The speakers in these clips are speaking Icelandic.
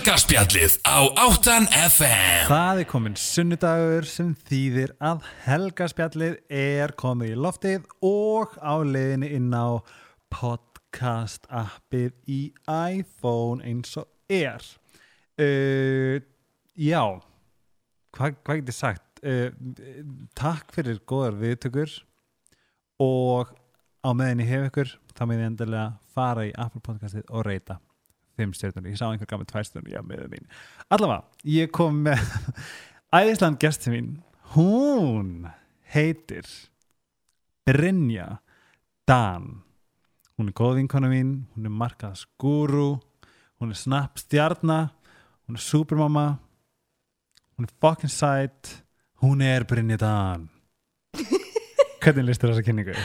Helgaspjallið á 8 FM Það er komin sunnudagur sem þýðir að helgaspjallið er komið í loftið og á leiðinni inn á podcast appið í iPhone eins og er. Uh, já, hvað hva get ég sagt? Uh, takk fyrir góðar viðtökur og á meðin ég hef ykkur þá með ég endilega fara í Apple podcastið og reyta fimm stjórnur, ég sá einhver gaf með tvær stjórnur, já, með mín. Allavega, ég kom með æðisland gestin mín, hún heitir Brynja Dan. Hún er góð vinkona mín, hún er markað skúru, hún er snapp stjarna, hún er supermama, hún er fucking sætt, hún er Brynja Dan. Hvernig listur þessa kynningu?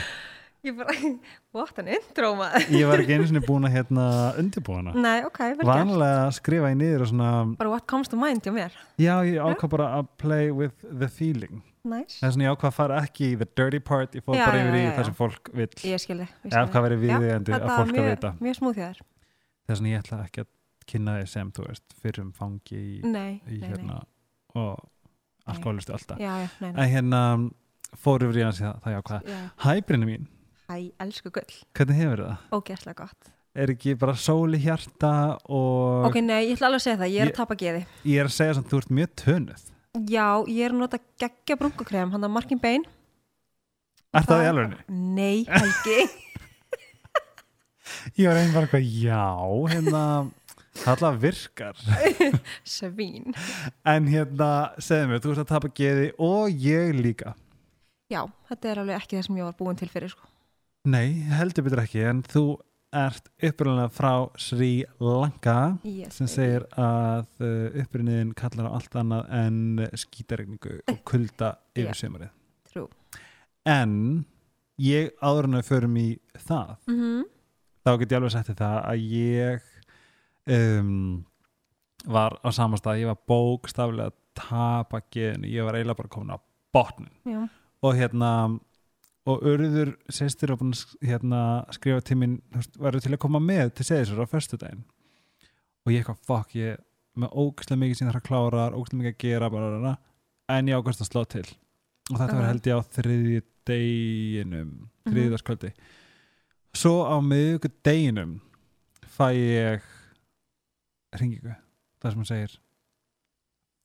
Ég bara, what an intro maður. Ég var ekki einu sinni búin að hérna undirbúa hana. Nei, ok, gert. Vanlega skrifa ég niður og svona Bara what comes to mind hjá mér. Já, ég ákvað bara að play with the feeling. Nice. Það er svona ég ákvað að fara ekki í the dirty part Ég Já, bara já, yfir í já, það já. sem fólk vill. Ég skilði Eða hvað verið viðeigandi að fólk að vita. Mjög smúð þér. Það er svona ég ætla ekki að kynna þig sem þú veist fyrrum fangi í, Nei, í nei, hérna og alkoholistu alltaf nei Já, já, nei, nei. En hérna fór yfir í hans það, það ég ákvað já. Hæ Brynni mín, Hæ, elsku gull hvernig hefur það? Ógeðslega gott Er ekki bara sól í hjarta og Ok, nei, ég ætla alveg að segja það Ég er Ég- að tapa geði ég er að segja sem þú ert mjög tönuð Já, ég er að nota geggja brunkukrem Hann að Markin Bain Er það í alveg? Nei, Helgi Ég var einn bara eitthvað, já, hérna, það alltaf virkar. Svín En hérna, segðu mér, þú ert að tapa geði og ég líka. Já, þetta er alveg ekki það sem ég var búin til fyrir sko. Nei, heldur betur ekki, en þú ert upprunalega frá Sri Lanka yes, sem segir að uh, upprunniðin kallar á allt annað en skítaregningu og kulda yfir Já. sömarið. True. En ég áður en að förum í það, mm -hmm. þá get ég alveg sagt það að ég um, var á samastað, ég var bókstaflega að tapa geðinu, ég var eiginlega bara komin á botnin Já, og hérna og og búin að hérna, skrifa veist, verður til að koma með til seðisur á föstudaginn? Og ég eitthvað, fuck, ég með ógæslega mikið síðan það klárar, ógæslega mikið að gera bara, en ég ágæst að slá til. Og þetta var held ég á þriðji deginum Mhm. þriðjudagskvöldi. Svo á miðugu deginum fæ ég hringingu. Það sem hún segir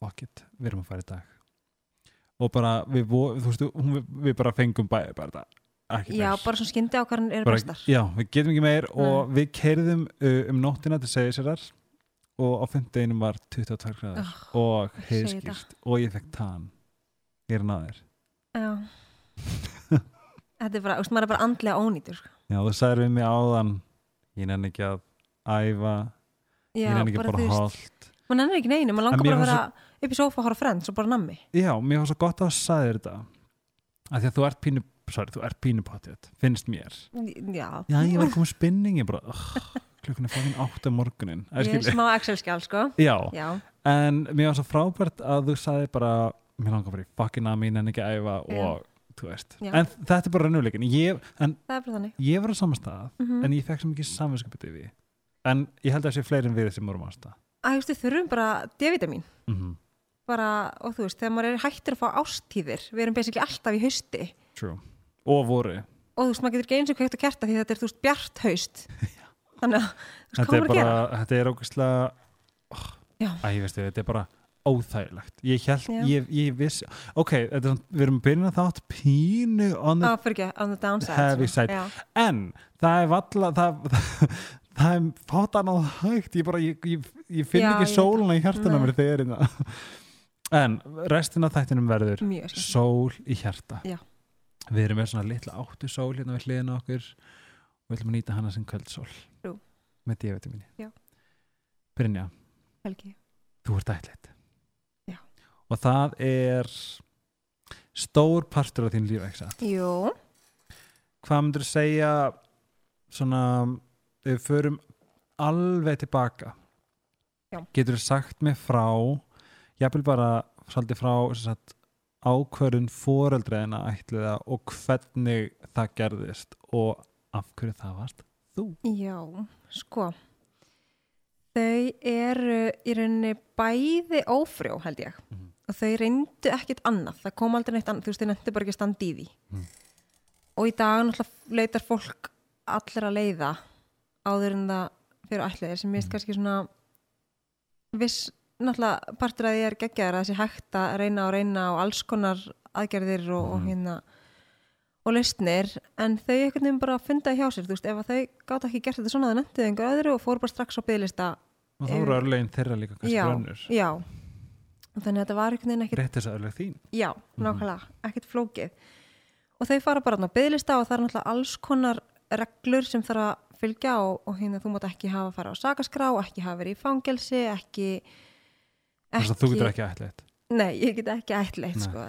fuck it, við erum að fara í dag og bara við, veist, við, við bara fengum bæði bara þetta Já bara svona skyndi ákvarðan eru bestar. já, við getum ekki meir og við keirðum uh, um nóttina til segisærar og á fymteginum var 22 gráður oh, og heiðskýrt og ég fekk tann ég er náður Já. Þetta er bara, þú veist, maður er bara andlega ónýtur sko. já, þú sagðir við mig áðan ég nenni ekki að æfa Já, ég nenni ekki bara bara hólt maður nennir ekki neinu, maður langar bara að vera upp í sófa og horfa frends og bara nammi. Já, mér var svo gott að þú sagðir þetta. Að því að þú ert pínu sorry, þú ert pínu potið, finnst mér. Já, já, ég var komið spinning bara, uh, klukkan er fokkin átt af morgunin ég er smá Excel-skjál sko. Já, Já, en mér var svo frábært að þú sagði bara mér langar bara í fucking að mín en ekki æfa og en þetta er bara raunveruleikin ég, það ég var á samastað mm en ég fekk svo mikið samvinskapið við en ég held að það sé fleiri en við sem vorum á stað. Þú veist, við þurfum bara D-vitamin mm -hmm. Bara, og þú veist, þegar maður er hættur að fá ástíðir við erum basically alltaf í hausti. True. Og voru, og þú veist, maður getur ekki eins og kveikt að kerta því þetta er, þú veist, bjart haust. Þannig að, þú veist, hvað er maður að gera? þetta er ógæslega Já. Æ, ég veist, þetta er bara óþægilegt. Ég held, ég, ég viss ok, er, við erum að byrja þátt pínu on the ekki, on the downside. Heavy side. Já. en það er valla það, það er fátan á hægt. Ég bara, ég, ég, ég finn Já, ekki sóluna í mér þegar ég er innan en restin af þættinum verður mjög sól í hjarta. Já. við erum með svona litla áttu sól hérna við hliðina á okkur. Og við ætlum að nýta hana sem kvöldsól. Jú. með D-vitaminni Já. Brynja, Helgi. Þú ert ætlit Já. og það er stór partur af þín líf hvað myndur þú segja svona við förum alveg tilbaka? Já. getur þú sagt mig frá jafnvel bara svolítið frá sagt, ákvörðun foreldreina ætliða og hvernig það gerðist og af hverju það varst þú já, sko Þau eru í rauninni bæði ófrjó held ég Mhm. og þau reyndu ekkit annað, það kom aldrei neitt annað, þú veist, þau nefndu bara ekki að standa í því Mhm. og í dag náttúrulega leitar fólk allir að leiða áður en það fyrir ætliðir sem Mhm. mist kannski svona viss, náttúrulega partur að því er geggjaður að þessi hægt að reyna og reyna og alls konar aðgerðir og, Mhm. og hérna og lausnir, en þau einhvern veginn bara fundaði hjá sér, þú veist, ef að þau gátt ekki gert þetta svona, það nefndu einhver öðru og fóru bara strax á bygglista og þá voru örlegin þeirra líka kannski já, grönnur já. Og þannig að þetta var einhvern veginn ekkert rétt þess að örleg þín. Já, nákvæmlega, ekkert flókið. Og þau fara bara á bygglista og það er náttúrulega alls konar reglur sem þarf að fylgja og, og hérna þú mátt ekki hafa að fara á sakaskrá, ekki hafa verið í fangelsi ekki þess að þú getur ekki ætla eitt Nei, ég get ekki ætleitt sko,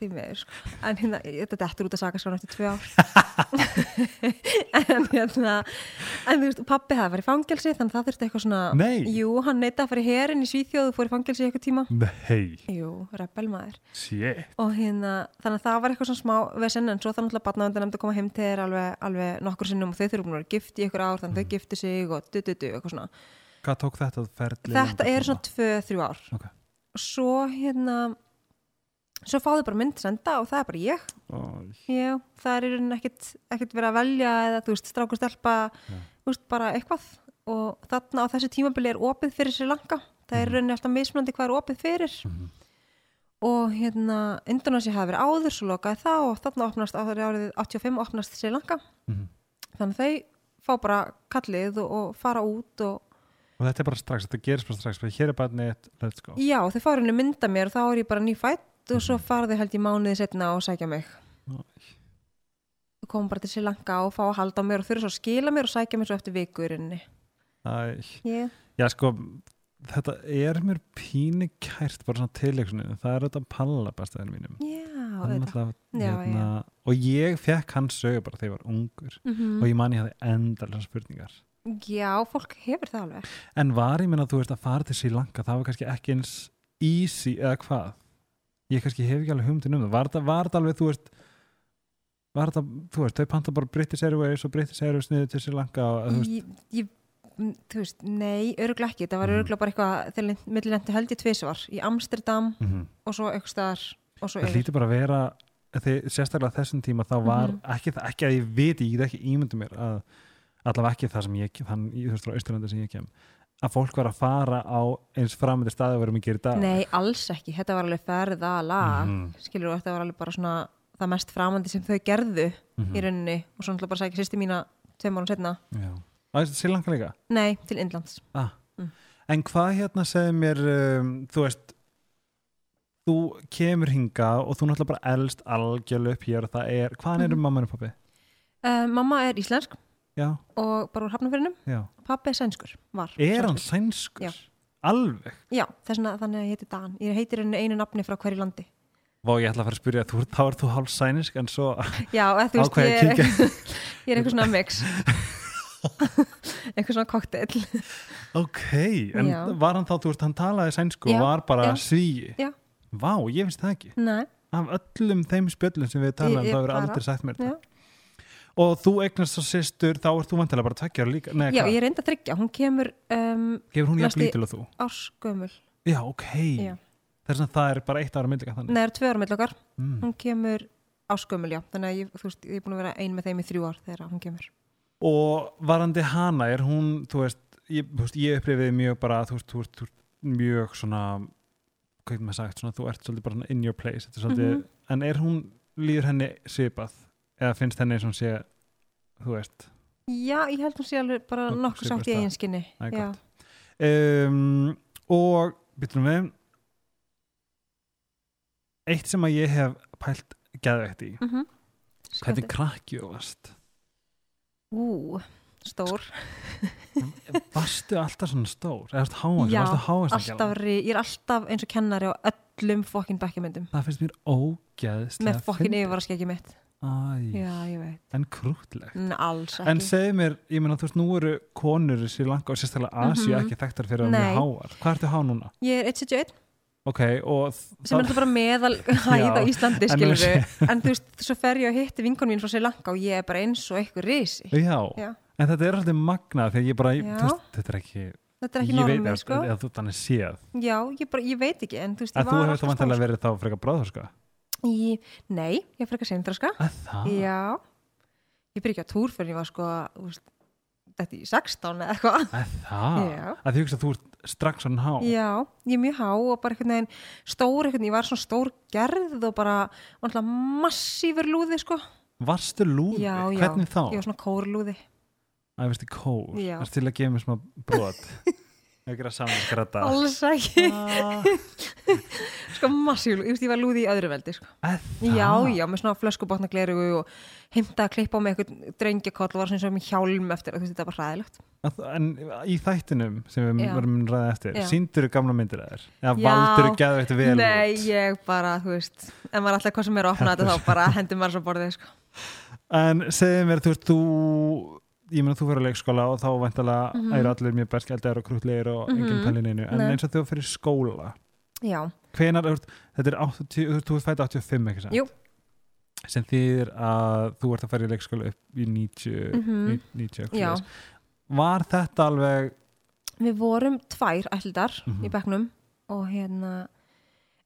því meður sko. en hérna, þetta dettur út að sakaskrán eftir tvö ár. En hérna en þú veist, pappi hafði farið í fangelsi þannig að það þurfti eitthvað svona Nei. Jú, hann neita að fara í herin í Svíþjóðu fór í fangelsi í eitthvað tíma. Nei, Jú, rebelmaður og hérna, þannig að það var eitthvað svona smá vesen en svo þannig að barnavendan nefndi að koma heim til þér alveg, alveg nokkur sinnum og þau þurfum að vera gift í ykkur ár þannig að þau giftu sig og du, du, du, eitthvað svona hvað tók þetta ferli þetta er svona tvö, þrjú ár. Ok. og svo hérna svo fáðu bara mynd senda og það er bara ég. Já, það er ekkit, ekkit verið að velja eða þú veist, strákur stelpa Já. þú veist, bara eitthvað. Og þarna á þessu tímabili er opið fyrir Sri Lanka. Það er í rauninni alltaf mismunandi hvað er opið fyrir. Mhm. og hérna Indonesia hafi verið áður, svo lokaði það og þarna opnast á þeirri árið 85 opnast Sri Lanka. Mhm. þannig að þau fá bara kallið og, og fara út og og þetta er bara strax, þetta gerist bara strax hér er barnið, let's go. Já, þau fá henni mynda mér og þá er ég bara nýfætt og svo Mhm. fara þau held í mánuði setna og sækja mig. Og koma bara til Sri Lanka og fá að halda á mér og þurfa svo að skila mér og sækja mér svo eftir vikurinni yeah. já. Sko þetta er mér pínu kært bara svona tilleiksinu, það er þetta palla bestæðin mínum. Já, náttúrulega, Já, hérna, og ég fekk hans sögu bara þegar ég var ungur. Mhm. og ég man ég hafði endalega spurningar Já, fólk hefur það alveg. en var ég minna að þú veist að fara til Sri Lanka það var kannski ekki eins easy eða hvað ég kannski hef ekki alveg humdin um það var þetta, var þetta alveg, þú veist var þetta, þú veist, þau panta bara British Airways og British Airways niður til Sri Lanka og þú veist, Ég, ég, m, þú veist, nei, öruglega ekki. Það var Mhm. öruglega bara eitthvað, þegar millilendi held ég tvisvar í Amsterdam mm og svo eitthvað staðar og svo það hlýtur bara að vera þegar, sérstaklega þessum tíma þá var Mhm. ekki, það- ekki að ég viti, ég get ekki ímyndum mér að allavega ekki það sem ég þann, þú veist, frá Austurlandi sem ég kem að fólk var að fara á eins framöndir staði að vera mikið í dag Nei, alls ekki. Þetta var alveg ferðalag. Mhm. Skilur þú, þetta var alveg bara svona það mest framandi sem þau gerðu Mhm. í rauninni og svo náttúrulega bara sækja sýsti mína tveim árum setna. Já. Og Sri Lanka líka Nei, til Indlands. ah. Mm. En hvað hérna segir mér um, þú veist þú kemur hinga og þú náttúrulega bara elst algjörlega upp hér og það er, hvaðan eru Mhm. mamma og pappi? Uh, mamma er íslensk Já, og bara úr hafnafyrinum. Pappi er sænskur, var. Er hann Sænskur. Já. Alveg? Já, þess vegna þannig að ég heiti Dan. Ég heitir henni einu nafni frá hverju landi. Vá, ég ætla að fara að spyrja, þú, þá er þú hálf sænisk en svo Já, þú veist, ég er, ég er eitthvað svona mix. eitthvað svona kokteil. Ok, en Já. var hann þá, þú veist, hann talaði sænsku og var bara Já. Vá, ég finnst það ekki Nei, Af öllum þeim spjöllum sem við talaðum, er bara- aldrei sagt mér já. Og þú eignast svo sýstur, þá ert þú vantilega bara tveggjar líka Nei, Já, hvað? ég reyndi að tryggja. Hún kemur um, Gefur hún jafn lítil og þú? ársgömmul. Já, ok Já. Þess að það er bara eitt ára myndika þannig Nei, það er tvö ára okkar. mm. Hún kemur ársgömmul, já. Þannig að ég, veist, ég er búin að vera ein með þeim í þrjú ár þegar hún kemur. Og varandi hana, er hún, þú veist Ég, ég upplifið mjög bara, þú veist, þú veist, þú veist mjög svona hvað getur maður sagt, svona, þú ert svolítið bara in your place þetta er svolítið, Mhm. en er hún líður henni svipað, eða finnst henni eins og hún sé, þú veist Já, ég held hún sé alveg bara Nokkuð nokkuð sátt í svipast það. eigin skinni. Það Já. gott. um, og byttum við eitt sem að ég hef pælt geðveitt í, Mm hvernig krakki þú varst Ú, stór. varstu alltaf svona stór eða varstu háast, Já, varstu háast Alltaf, ég er alltaf eins og kennari á öllum fokkin bekkjamyndum. það finnst mér ógeðslega Með fokkin fyndið. yfirvaraskeggi mitt. Æ, Já, ég veit. en krútlegt N alls ekki. en segðu mér, ég meina þú veist nú eru konur í Sri Lanka og sérstaklega Asíu Mhm. ekki þekktar fyrir að vera Nei. mjög háar hvað ertu há núna? Ég er 171 ok, og sem er þetta bara meðal hæð á Já, Íslandi en skilur sé- en þú veist, svo fer ég að hitti vinkon mín frá Sri Lanka og ég er bara eins og eitthvað risi já, Já. en þetta er alltaf magnað þegar ég bara, Já. þú veist, þetta er ekki þetta er ekki Ég veit- normið, sko eða þú þannig séð já, ég, bara, ég veit ekki, en þú veist, að ég þú var hefur þá alltaf vantilega stór, verið þá frekar bráðhörska sko. Í- nei, ég frekar seindraska já, ég byrja ekki á túr fyrir ég var sko, veist, þetta í 16 eða eitthvað að það Já. að því hugsa að þú ert strax svona há Já, ég er mjög há og bara einhvern veginn stór einhvern veginn, ég var svona stór gerð og bara alltaf massífur lúði sko. varstu lúði, Já, já. hvernig þá? Ég var svona kórlúði. veist í kór, Já. er til að gefa mér smá brot ekki að saman skrata Alls ekki. að sko massífur lúði, ég, veist, ég var lúði í öðru veldi sko. Já, já, með svona flöskubotna glerugu og heimta að klippa á mig einhvern drengjakoll og var svona sem hjálm eftir, þú veist, þetta var hræðilegt. Að- en í þættinum sem við Já. verðum að ræða eftir síndur gamla myndir að þér eða valdur þú geðveitt vel Nei, út ég bara, þú veist, en maður alltaf hvað sem er að opna þetta þá bara hendur maður svo borðið sko. en segðu mér, þú veist, þú ég meina þú fyrir leikskóla og þá vantalega Mhm. eru allir mjög berskjaldar og krútlegir og engin Mhm. pælininu, en Nei. eins og þú fyrir skóla Já, hvenar, þetta er 80, þú ert fætt 85 ekki sant? Jú. sem þýðir að þú ert að fara í leikskóla upp í 90, Mhm. 90 já. var þetta alveg Við vorum tvær ætlidar Mhm. í bekknum og hérna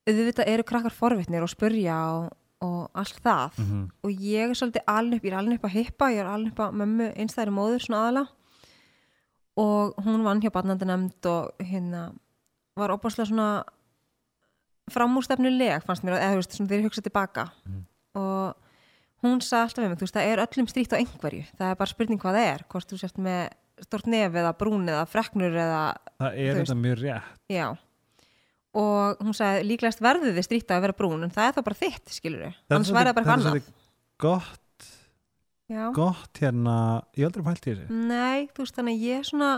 auðvitað eru krakkar forvitnir og spurja og, og allt það. Mm og ég er svolítið alin upp, ég er alin upp að hippa ég er alin upp að mömmu einstæðri móður svona aðala. Og hún vann hjá barnandanemnd og hérna var opaslega svona framúrstefnuleg fannst mér, eða þú veist, svona þegar ég hugsa tilbaka. Mhm. og hún sagði alltaf mig, þú veist, það er öllum stríkt á einhverju. Það er bara spurning hvað það er, hvort þú sért með stort nef eða brún eða freknur eða það er þetta mjög rétt. Já og hún sagði líklegast verður þið strýta að vera brún en það er þá bara þitt, skilur við annars væri það bara eitthvað annað. gott, gott hérna ég aldrei pælt í þessu. Nei, þú veist, þannig ég svona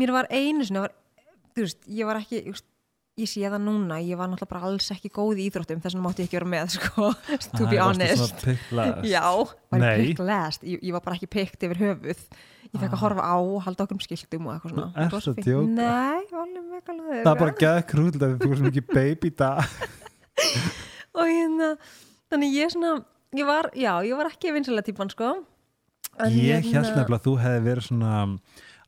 mér var einu sinni var, þú veist, ég var ekki veist, ég sé það núna, ég var náttúrulega bara alls ekki góð í íþróttum, þess vegna mátti ég ekki vera með sko, to be honest. svona? Já, var ég pick last ég, ég var bara ekki picked yfir höfuð ég fekk að horfa á, halda okkur um skiltum og eitthvað svona. Þú ert Þetta var svo að fínt. djóka. Nei, alveg mega löður það er bara geða krúll að þú er svona ekki baby dag. Og hérna þannig ég svona, ég var, já, ég var ekki vinsalega típan sko. En ég hérna- held nefnilega að þú hefði verið svona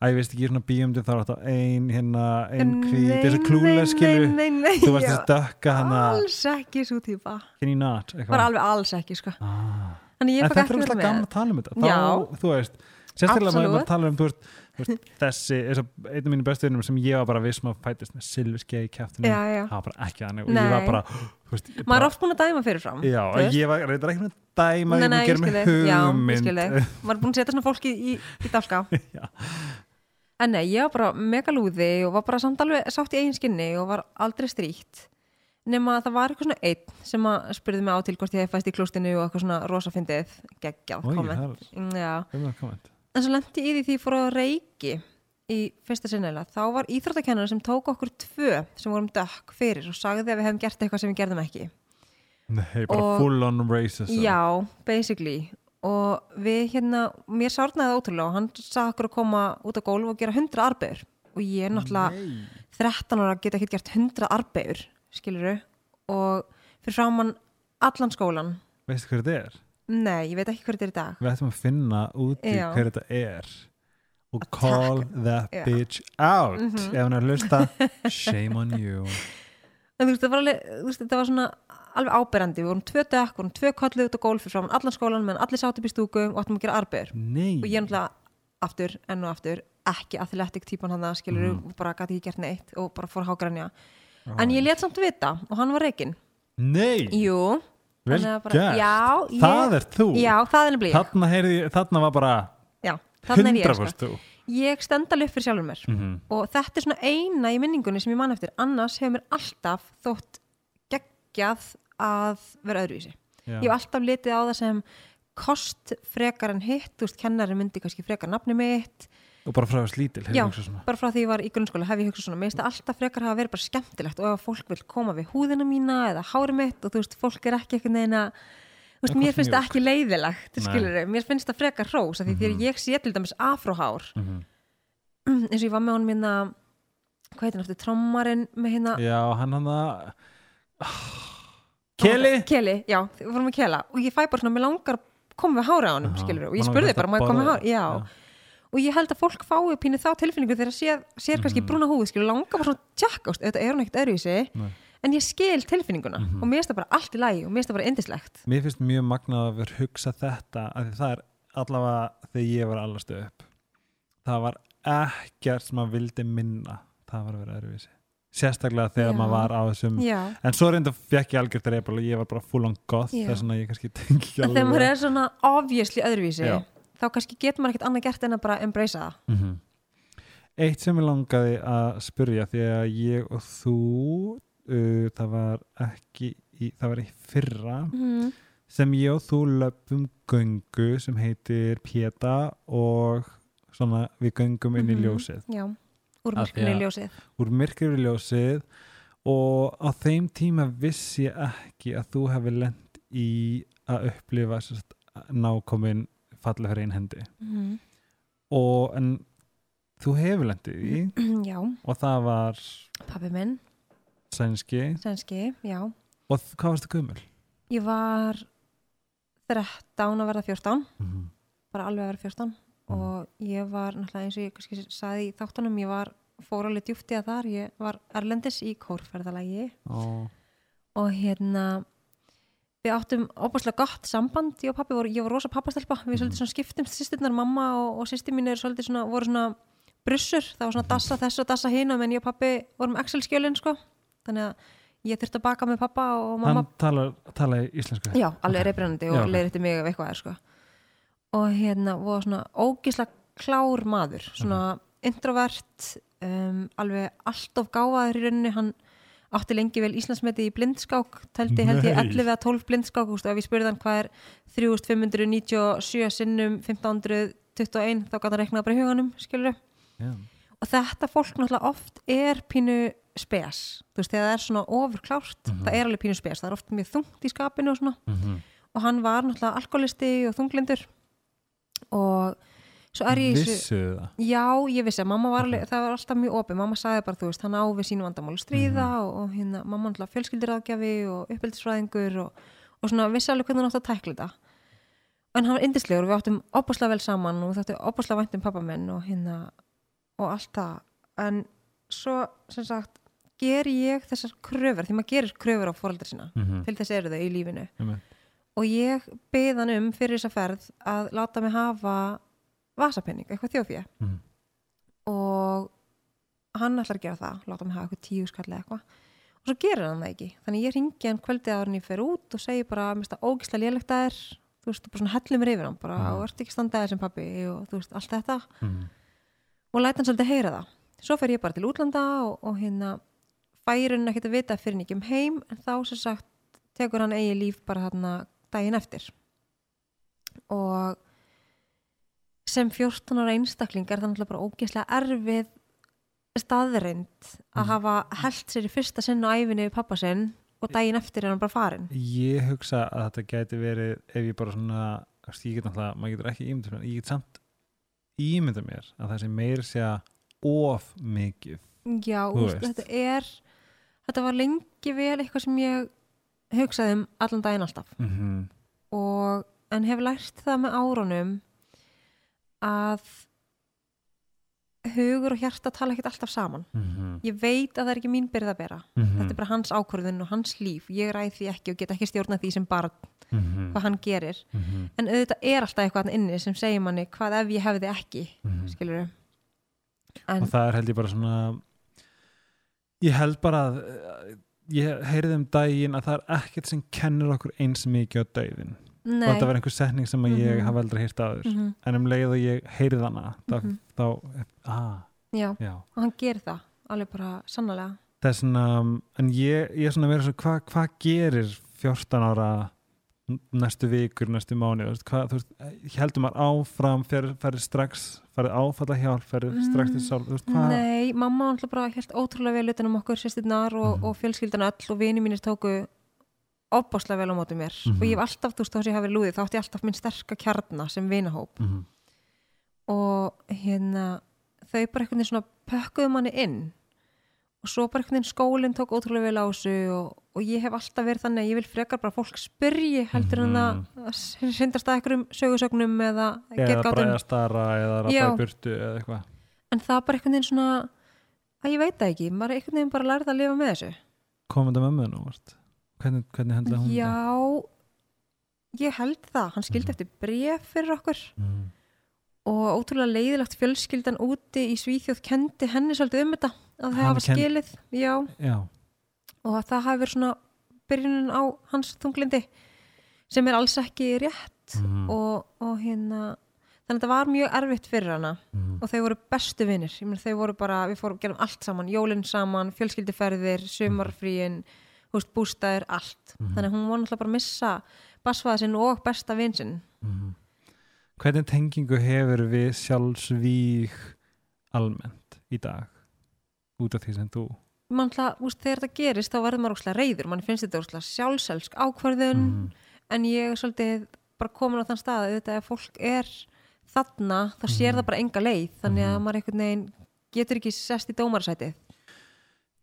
að ég veist ekki svona bíumdi þá er þetta ein hérna, ein hvít, Nei, þessi klúlega skilu nei, nei, nei, þú varst að stökka hana. Alls ekki svo típa. Eitthvað. alveg alls ekki sko. Ah. en þetta er alltaf gaman að tala um þetta. Þá, þú veist, sérstaklega maður að tala um þú veist, þessi, einn af mínu bestu vinnum sem ég var bara viss maður fætist með silfurskei í kæftinu, það var bara ekki þannig og ég var bara, ég maður er bara oft búin að dæma fyrirfram já, ég var reyndar ekki með dæma, Nei, nei, ég. Já, ég hugmynd. maður er búin að setja svona fólki í, í dálka. Já. en nei, ég var bara megalúði og var bara samt alveg sátt í eigin skinni og var aldrei stríkt nema að það var eitthvað svona einn sem að spurði mig á til hvort ég fæst í klústinu og eitthvað svona rosafindið geggjað komment en svo lendi ég í því fór á reiki í fyrsta sinnilega, þá var íþróttakennar sem tók okkur tvö sem vorum dökk fyrir og sagði að við hefum gert eitthvað sem við gerðum ekki. Nei, bara Og- full on racism. Já, basically. Og við hérna, mér sárnaði ótrúlega og hann sagði okkur að koma út á gólf og gera 100 arbegur og ég er náttúrulega Nei. 13 ára geta ekki gert 100 arbegur skiluru og fyrir framann allan skólan Veistu hver þetta er? Nei, ég veit ekki hver þetta er í dag. Við ættum að finna úti Já. hver þetta er og call that Já. bitch out Mhm. ef hann er að hlusta. Shame on you. En þú veist, það var, alveg, þú veist, þetta var svona alveg áberandi, við vorum tvö dekk, við vorum tvö kollið út á gólf fyrir framann allan skólan, menn allir sátt upp í stúku og áttum að gera arbegur Nei, og ég er náttúrulega aftur, enn og aftur ekki athletic típan hann að skilur Mhm. bara gæti ekki gert neitt og bara fór að hágrænja en ég let samt vita og hann var reikinn Nei, jú, vel gert. Já, ég, Það er þú. Já, það er ég. Þarna, heyrði, þarna var bara já, ég 100% sko. þú. Ég stend alveg upp fyrir sjálfur mér. Mhm. og þetta er svona eina í minningunni sem ég man eftir. Annars hefur mér alltaf þótt geggjað að vera öðruvísi. Já. ég hef alltaf litið á það sem kost frekar en hitt, þú veist, kennari myndi kannski frekar nafni mitt Og bara frá þess lítil Já, bara frá því ég var í grunnskóla hef ég hugsað svona, mér finnst það alltaf frekar hafa verið bara skemmtilegt og ef fólk vil koma við húðina mína eða hári mitt og þú veist, fólk er ekki einhvern veginn að þú veist, Eitthvað mér finnst það ekki leiðilegt skilur mér finnst það frekar hrós af því þegar ég sé til dæmis afróhár Mhm. eins og ég var með honum hérna hvað heitir hann eftir, trommarinn með hérna Já, hann hann að Keli? Keli, já, við vorum með Kela og ég fæ bara svona, mér langar að koma við hári á honum, Já, skilur og ég spurði bara, má ég að koma hári já. já. Og ég held að fólk fái pínu þá tilfinningu þegar sér, sér kannski Mhm. brúna húð skilur langa bara svona tjekk ást, þetta er hún ekkert öðruvísi Nei. en ég skil tilfinninguna Mhm. og mér finnst það bara allt í lagi og mér finnst það bara indislegt Mér finnst mjög magnað að vera hugsa þetta að því það er allavega þegar ég var allastu upp það var ekkert sem maður vildi minna það var að vera öðruvísi sérstaklega þegar Já. maður var á þessum já, en svo reynda fekk ég algjört reypal og ég var bara full on goth Já. þess að ég kannski tengi Já. þá kannski getur maður ekkert annað gert en að bara embracea það Mhm. Eitt sem ég langaði að spurja því að ég og þú uh, það var ekki í, það var í fyrra mm. sem ég og þú löpum göngu sem heitir Peta og svona við göngum inn í Mhm. ljósið já, úr Af því myrkunni að- ljósið úr myrkur í ljósið og á þeim tíma vissi ég ekki að þú hefði lent í að upplifa sem sagt, nákomin falla fyrir einn hendi. Mm. og en þú hefur lendið í já, og það var pabbi minn. sænski. Sænski, og hvað varstu gömul? ég var 13 að verða 14 Mm bara alveg að vera 14 og ég var náttúrulega eins og ég kannski saði í þáttunum ég var fór alveg djúpti að þar. Ég var erlendis í kórferðalagi. Og og hérna við áttum óbúslega gott samband ég og pappi, voru, ég var rosa pappastelpa við svolítið svona skiptumst sýstirnar, mamma og, og sýstir mín er svolítið svona, voru svona brussur, það var svona dassa þessu og dassa hina menn ég og pappi vorum Excel-skjölin sko þannig að ég þurfti að baka með pappa og mamma hann talar, talar íslensku Já, alveg Ok. reybrennandi og okay. ok. leiðrætti mig ef eitthvað er sko. og hérna voru svona ógisla klár maður svona introvert um, alveg allt of gáfaður í rauninni hann átti lengi vel Íslandsmeti í blindskák teldi held ég Nei. 11 að 12 blindskák og ef ég spurði hann hvað er 3597 sinnum 1521 þá hann reiknað bara í huganum skilur Já. og þetta fólk náttúrulega oft er pínu spes, þú veist, þegar það er svona ofurklárt, Mhm. það er alveg pínu spes það er oft mjög þungt í skapinu og svona Mm og hann var náttúrulega alkoholisti og þunglindur og svo er ég í þessu vissu það já, ég vissi að mamma var Ok. alveg, það var alltaf mjög opið mamma sagði bara, þú veist, hann á við sínu vandamál stríða Mhm. og, og hérna, mamma náttúrulega fjölskyldiráðgjafi og uppeldisfræðingur og, og svona vissi alveg hvernig hann átt að tækla þetta en hann var yndislegur og við áttum opaslega vel saman og við þáttum opaslega vænt um pappa minn og hérna og allt það en svo, sem sagt ger ég þessar kröfur, því maður gerir kröfur á fóreldra sína mm -hmm. til þess eru þau í lífinu Einmitt. og ég beð hann um fyrir þessa ferð að láta mig hafa vasapenning, eitthvað þjófið Mhm. og hann ætlar að gera það láta mig hafa eitthvað tíu skall eða eitthvað. Og svo gerir hann það ekki, þannig ég ringi hann kvöldið áður en ég fer út og segi bara mér finnst það ógislega lélegt að er þú veist, bara svona hellum mér yfir hann bara, Mhm. og ert ekki standaðið sem pabbi og þú veist, allt þetta. Mhm. og læta hann svolítið heyra það. Svo fer ég bara til útlanda og, og hérna færun ekkert að vita fyrir hann ekki um heim en þá sem sagt tekur hann eigi líf bara þarna daginn eftir. Og sem 14 ára einstakling er það náttúrulega bara ógeðslega erfið staðreind að Mm. hafa held sér í fyrsta sinn á æfinni við pappa sinn og daginn eftir er hann bara farin ég hugsa að þetta gæti verið ef ég bara svona ég get náttúrulega, maður getur ekki ímynda mér ég get samt ímynda mér að það sé meir sé of mikið Já, úst, þetta er þetta var lengi vel eitthvað sem ég hugsaði um allan daginn alltaf mm -hmm. og en hef lært það með árunum að hugur og hjarta tala ekkert alltaf saman. Ég veit að það er ekki mín byrð að bera. Mhm. þetta er bara hans ákvörðun og hans líf. Ég ræð því ekki og get ekki stjórna því sem bara Mhm. hvað hann gerir. En auðvitað er alltaf eitthvað inni sem segir manni hvað ef ég hefði ekki? Skilur en og það er held ég bara svona ég held bara að ég heyrði um daginn að það er ekkert sem kennur okkur eins mikið á döiðin nei. Og þetta var einhver setning sem að ég Mhm. hafa aldrei hýrt áður. Mhm, en um leið og ég heyrði hana þá, Mhm. þá ah, já, já. Og hann gerir það alveg bara sannlega það er svona, en ég, ég er svona meira svo, hvað hva gerir 14 ára næstu vikur, næstu mánu hvað, þú veist, heldur maður áfram fer, ferði strax, ferði áfalla hjálp ferði strax til sál, þú veist, hvað Nei, mamma alltaf bara helt ótrúlega vel utan um okkur sýstirnar og, Mhm. og fjölskyldan öll og vini mínir tóku opbáslega vel á móti mér Mhm. og ég hef alltaf, þú veist, þá sem ég hafi verið lúðið þá átti ég alltaf minn sterka kjarna sem vinahóp Mhm. og hérna þau bara einhvern veginn svona pökkuðu manni inn og svo bara einhvern veginn skólinn tók ótrúlega vel á þessu og, og ég hef alltaf verið þannig að ég vil frekar bara fólk spyrji heldur en Mhm. að syndast að einhverjum sögursögnum eða eða bræða stara eða Já. í burtu eða eitthvað en það bara einhvern veginn svona að ég veit það ekki, maður er einhvern veginn bara lærið að lifa með þessu komandi mömmu nú vart hvernig, hvernig hendla hún Já, ég held það. Hann skildi Mhm. eftir bref fyrir okkur. Mm. og ótrúlega leiðilegt fjölskyldan úti í Svíþjóð kendi henni svolítið um þetta að það hafa skilið já, já, og að það hafi verið svona byrjunin á hans þunglindi sem er alls ekki rétt. Mm. og, og hérna þannig að þetta var mjög erfitt fyrir hana. Mm. og þau voru bestu vinnir þau voru bara, við fórum, gerum allt saman. Jólinn saman, fjölskylduferðir, sumarfríin húst, bústæður, allt Mhm. þannig að hún var náttúrulega bara að missa basfaða sinn og besta vinn sinn Mm. hvernig tengingu hefur við sjálfsvíg almennt í dag út af því sem þú mann hlað, úst, þegar þetta gerist þá verður maður óslega reyður, mann finnst þetta óslega sjálfselsk ákvörðun mm. en ég er svolítið bara komin á þann stað að auðvitað ef fólk er þarna, þá sér Mhm. það bara enga leið þannig að Mhm. maður einhvern veginn getur ekki sest í dómarsætið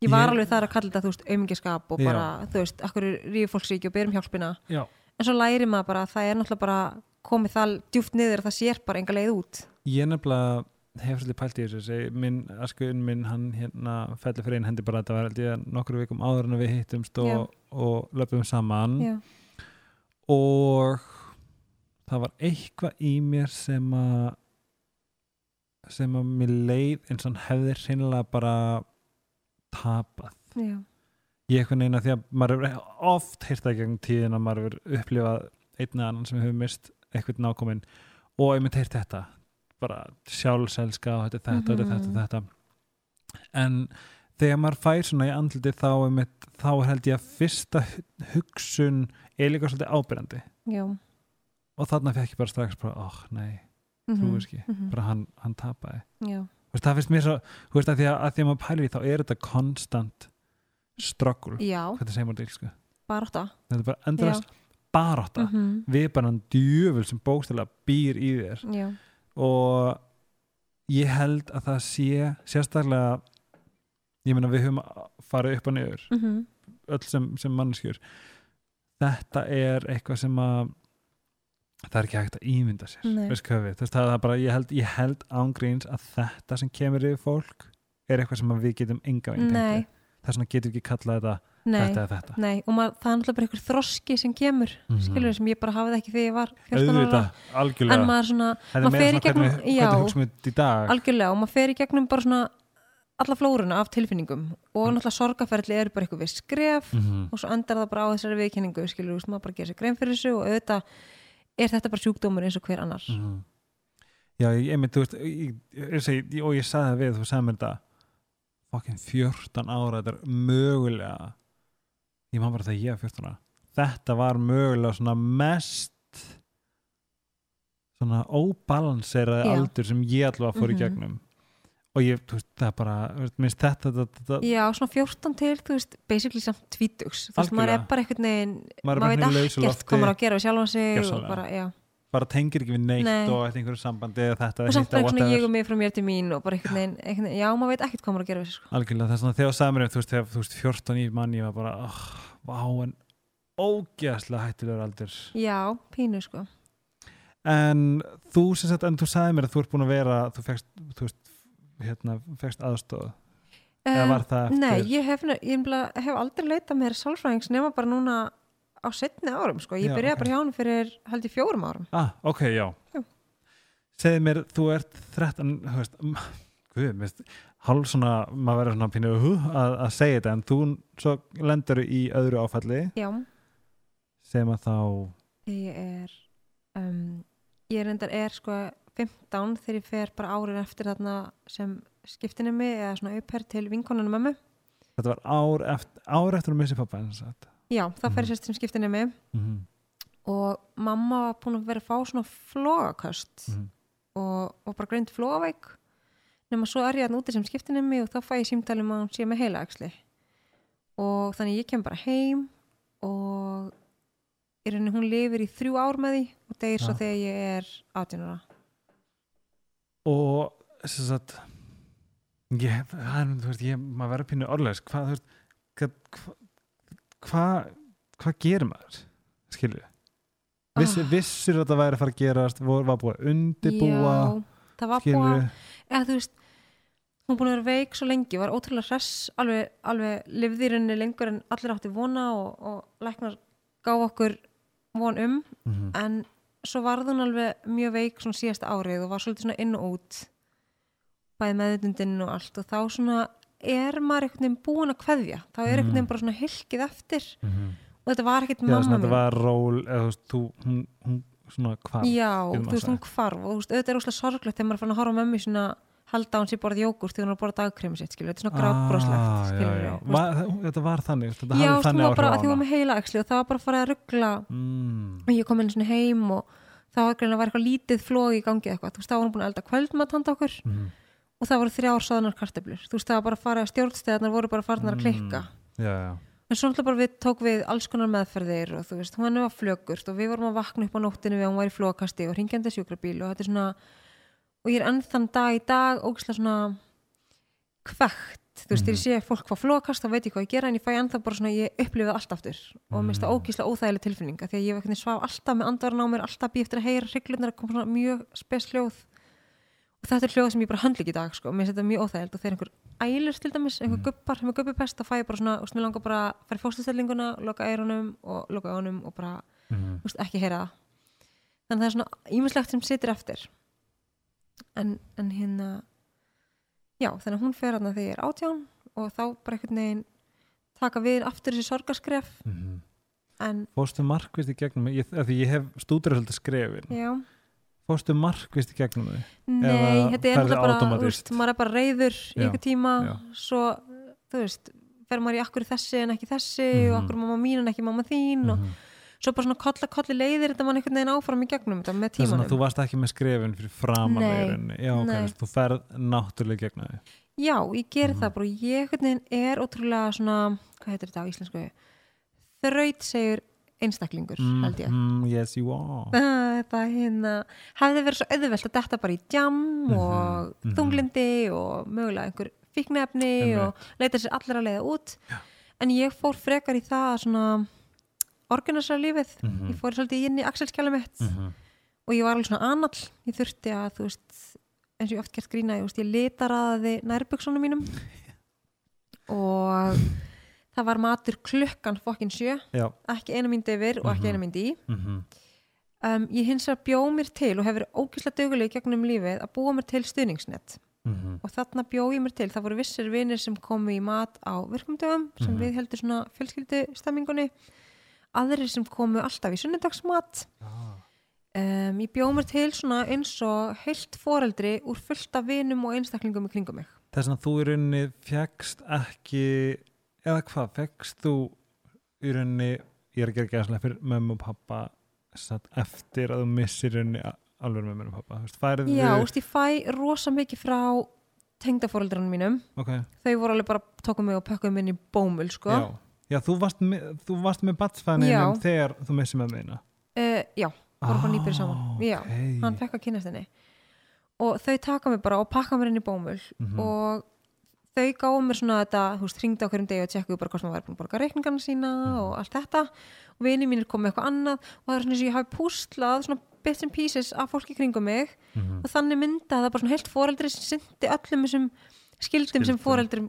ég var Ég- alveg þar að kalla þetta, þú veist, aumingiskap og Já. bara, þú veist, akkur ríður fólk ekki og byrjum hjálpina, já, en svo læri maður bara að það er náttúrulega bara komið það djúft niður að það sér bara enga leið út. Ég nefnilega hef svolítið pælt í þessu minn, askuðun minn, hann hérna fellur fyrir einn hendi bara að þetta var held ég nokkru vikum áður en við hittumst og, og löpum saman. Já, og það var eitthvað í mér sem að sem að mér leið eins og hann hefði tapað. Já, ég eitthvað neina því að maður hefur oft heyrt það í gegn tíðin að maður hefur upplifað einn eða annan sem hefur mist eitthvað nákominn og ég myndi heyrt þetta bara sjálfselska og þetta, er þetta, mm Mhm. þetta, þetta, þetta en þegar maður fær svona í andliti þá, einmitt, þá held ég að fyrsta hu- hugsun er líka svolítið ábyrjandi já. Og þarna fekk ég bara strax bara, oh nei, mhm, trúir ekki mhm, bara hann, hann tapaði. Já, Þú veist, það finnst mér svo, þú veist, að því að, að því að maður pælir í þá er þetta konstant hvað það segir maður til bara átta þetta er bara endrast barátta Mhm, við bara hann djöful sem bókstælega býr í þér. Já, og ég held að það sé sérstaklega ég meina við höfum farið upp og niður. Mhm, öll sem, sem mannskjur þetta er eitthvað sem að það er ekki hægt að ímynda sér við, Þess, það er bara, ég held, ég held ángríns að þetta sem kemur yfir fólk er eitthvað sem við getum enga þess vegna getum við ekki kallað þetta nei. þetta er þetta. Nei, og maður, það er náttúrulega bara einhver þroski sem kemur Mhm. skilur sem ég bara hafði ekki þegar ég var 14 ára. Auðvitað, algjörlega. En maður svona, er maður fer í gegnum- hvernig, já. hvernig algjörlega og maður fer í gegnum bara svona alla flóruna af tilfinningum. Og Mm. náttúrulega sorgaferðli eru bara eitthvað við skref Mhm. og svo endar það bara á þessari viðkenningu skilur, maður bara gerir sér grein fyrir þessu og auðvitað er þetta bara sjúkdómur eins og hver annar Mhm. Já, ég, ég mynd, þú veist ég, ég, og ég sagði það við, þú sagði mér þetta fokkin 14 ára þetta er mögulega ég man bara þegar ég var 14 ára þetta var mögulega svona mest svona óbalanseraði aldur sem ég allavega fór í Mhm. gegnum og ég, þú veist, það er bara minnst þetta, þetta, þetta Já, svona 14 til, þú veist, basically samt tvítugs, þú veist, maður er bara einhvern veginn, Maður er maður veit ekkert hvað maður á að gera við sjálfan sig og bara, já, bara tengir ekki við neitt Nei. og eftir einhverju sambandi eða þetta og samt bara svona whatever. ég og mig frá mér til mín og bara einhvern veginn, einhvern veginn já, maður veit ekkert hvað maður á að gera sko. algjörlega þess að þegar þú sagði mér þú veist, þegar þú veist 14 í mann ég var bara oh, vá en ógeðslega hættilegur aldur Já, pínu, sko. en þú sem sagt, en þú sagði mér að þú ert búin að vera þú fegst, þú veist hérna, fegst aðstóð eða Um, var það eftir Nei, ég hef, ég hef aldrei leitað mér sálfræðings nema bara núna á setni árum, sko. Ég byrjaði ok. bara hjá hann fyrir, held ég, fjórum árum. ah, ok, já, Já. segði mér, þú ert 13, þú veist guð, mér hálf svona, maður verður svona pínu uh, að, að segja þetta, en þú svo lendur í öðru áfalli Já, sem að þá ég er, um, ég reyndar er, sko, 15 þegar ég fer bara árin eftir þarna sem skiptinni mig eða svona upphær til vinkonunum mömmu. þetta var ár eftir, ár eftir að missi pappa eins og þetta Já, það fer Mhm. sérst sem skiptinni mig mm -hmm. og mamma var búin að vera að fá svona flogaköst Mhm. og, og bara greint flogaveik nema svo er ég að úti sem skiptinni mig og þá fæ ég símtalum að hún sé með heilaæksli og þannig ég kem bara heim og í rauninni hún lifir í þrjú ár með því og deyr svo Já. þegar ég er 18 ára og sem sagt ég, það er, þú veist, ég, maður verður pínu orðlegs hvað, þú veist hvað hva, hva, gerir maður? Skilju Viss, Ah. vissir að það væri að fara að gerast vor, var búið að undibúa Já, það var búið skilju að þú veist hún búin að vera veik svo lengi, var ótrúlega hress alveg, alveg lifði í rauninni lengur en allir átti vona og, og læknar gá okkur von um. Mhm. en svo varð hún alveg mjög veik svona síðasta árið og var svolítið svona inn og út bæði meðutundin og allt. Og þá svona er maður einhvern veginn búin að kveðja. Þá er einhvern Mhm. veginn bara svona hilkið eftir. Mhm. og þetta var ekkert mamma þetta var ról eða þú veist, þú, hún, hún svona hvað Já, getur þú veist, hún hvarf. Og þú veist, auðvitað er úslega sorglegt þegar maður er fann að horfa á mömmu svona halda hún sér borðið jógurt þegar hún að borða dagkremi sitt, skilur, þetta er svona grábroslegt, ah, já, skilur já. Va, þetta var þannig þetta Já, þannig var bara að því hún var með heila og það var bara að fara að ruggla. Mm. og ég kom inn svona heim og það var greinlega var eitthvað lítið flóð í gangi eitthvað, þú veist, þá var hún búin að elda kvöldmat handa okkur. Mm. og það voru þrjár sáðanar kartöflur, þú veist, það var bara að fara stjórnsteðarnar voru bara farnar að klikka. Já, já. en svo náttúrulega bara við tók við alls konar meðferðir og þú veist, hún var flögurt og við vorum að vakna upp á nóttinu við að hún var í flókasti og ringjandi sjúkrabíl og þetta er svona og ég er enn þann dag í dag ógislega svona kvekt, þú veist, þegar ég sé fólk fá flókast þá veit ég hvað ég gera en ég fæ ennþá bara svona ég upplifið allt aftur. Og mér finnst það ógislega óþægileg tilfinninga því að ég vekni svaf alltaf með andvarn á mér alltaf býð eftir að heyra hrygglunar að koma svona mjög spes hljóð. Og þetta er hljóð sem ég bara höndla ekki í dag sko. mér finnst þetta mjög óþægilegt. Og þegar einhver ælir til dæmis, einhver gubbar sem er gubbipest þá fæ ég bara svona, og mér langar bara í fóstustellinguna loka eyrunum og loka ánum og bara, Mm. veist, ekki heyra það. Þannig að það er svona ímislegt sem situr eftir en, en hérna já, þannig að hún fer hérna þegar ég er átján og þá bara einhvern veginn taka við aftur þessi sorgarskref Mm. en fórstu markvist í gegnum mig? af því ég hef stúdur svolítið skrefin já, fórstu markvist í gegnum þau nei, þetta er bara veist, maður er bara reyður í einhver tíma já. svo, þú veist fer maður í akkur þessi en ekki þessi Mhm. og akkur mamma mín en ekki mamma þín og svo bara svona kolla kolli leiðir þetta mann einhvern veginn áfram í gegnum þetta með það tímanum. að þú varst ekki með skrefin fyrir veirinni já, ok, nei. þú ferð náttúrulega í gegnum þau. Já, ég geri Mhm. það bara. Ég einhvern veginn er ótrúlega svona, hvað heitir þetta á íslensku? Þraut segur einstaklingur, held ég. Mm, yes you are. Þetta hérna hefði verið svo auðvelt að detta bara í jam Mhm, og mhm. þunglindi og mögulega einhver Einmitt. og leita sér allir að leiða út. En ég fór frekar í það að svona organisera lífið Mhm. ég fór svolítið inn í axelskjala mitt Mhm. og ég var alveg svona anall ég þurfti að þú veist eins og ég oft gert grína, ég, veist, ég litaraði nærbuksunum mínum og það var matur klukkan fokkin sjö, já ekki eina mynd yfir og ekki Mhm. eina mynd í mhm. um, ég hins vegar bjó mér til og hefur ógislega döguleg gegnum lífið að búa mér til stuðningsnett Mhm. og þarna bjó ég mér til, það voru vissir vinir sem komu í mat á virkumdögum sem Mhm. við heldur svona fjölskyldu stemmingunni aðrir sem komu alltaf í sunnudagsmat. Ah. um, ég bjó mér til svona eins og heilt foreldri úr fullt af vinum og einstaklingum í kringum mig. Þess að þú í rauninni fegst ekki eða hvað, fegst þú í rauninni, ég er að gera gæslega fyrir mömmu og pappa satt, eftir að þú missir í rauninni alveg mömmu og pappa, færið Já, þú veist, ég fæ rosa mikið frá tengdaforeldranum mínum. Ok, þau voru alveg bara tókum mig og pökkum inn í bómul sko. já Já, þú varst með, þú varst með batsfæðinu Já. þegar þú missir með meina uh, já, voru bara nýbyrði saman já, Ah, okay. hann fekk að kynast henni og þau taka mig bara og pakka mér inn í bómul Mhm. og þau gáðu mér svona þetta, þú veist, hringdi á hverjum degi og tjekkuðu bara hvort maður væri búin að borga reikningarna sína Mhm. og allt þetta og vini mínir kom með eitthvað annað og það er svona eins og ég hafi púslað svona bits and pieces af fólki kringum mig Mhm. og þannig mynda það bara svona heilt foreldri sem syndi öllum þessum skildum sem foreldri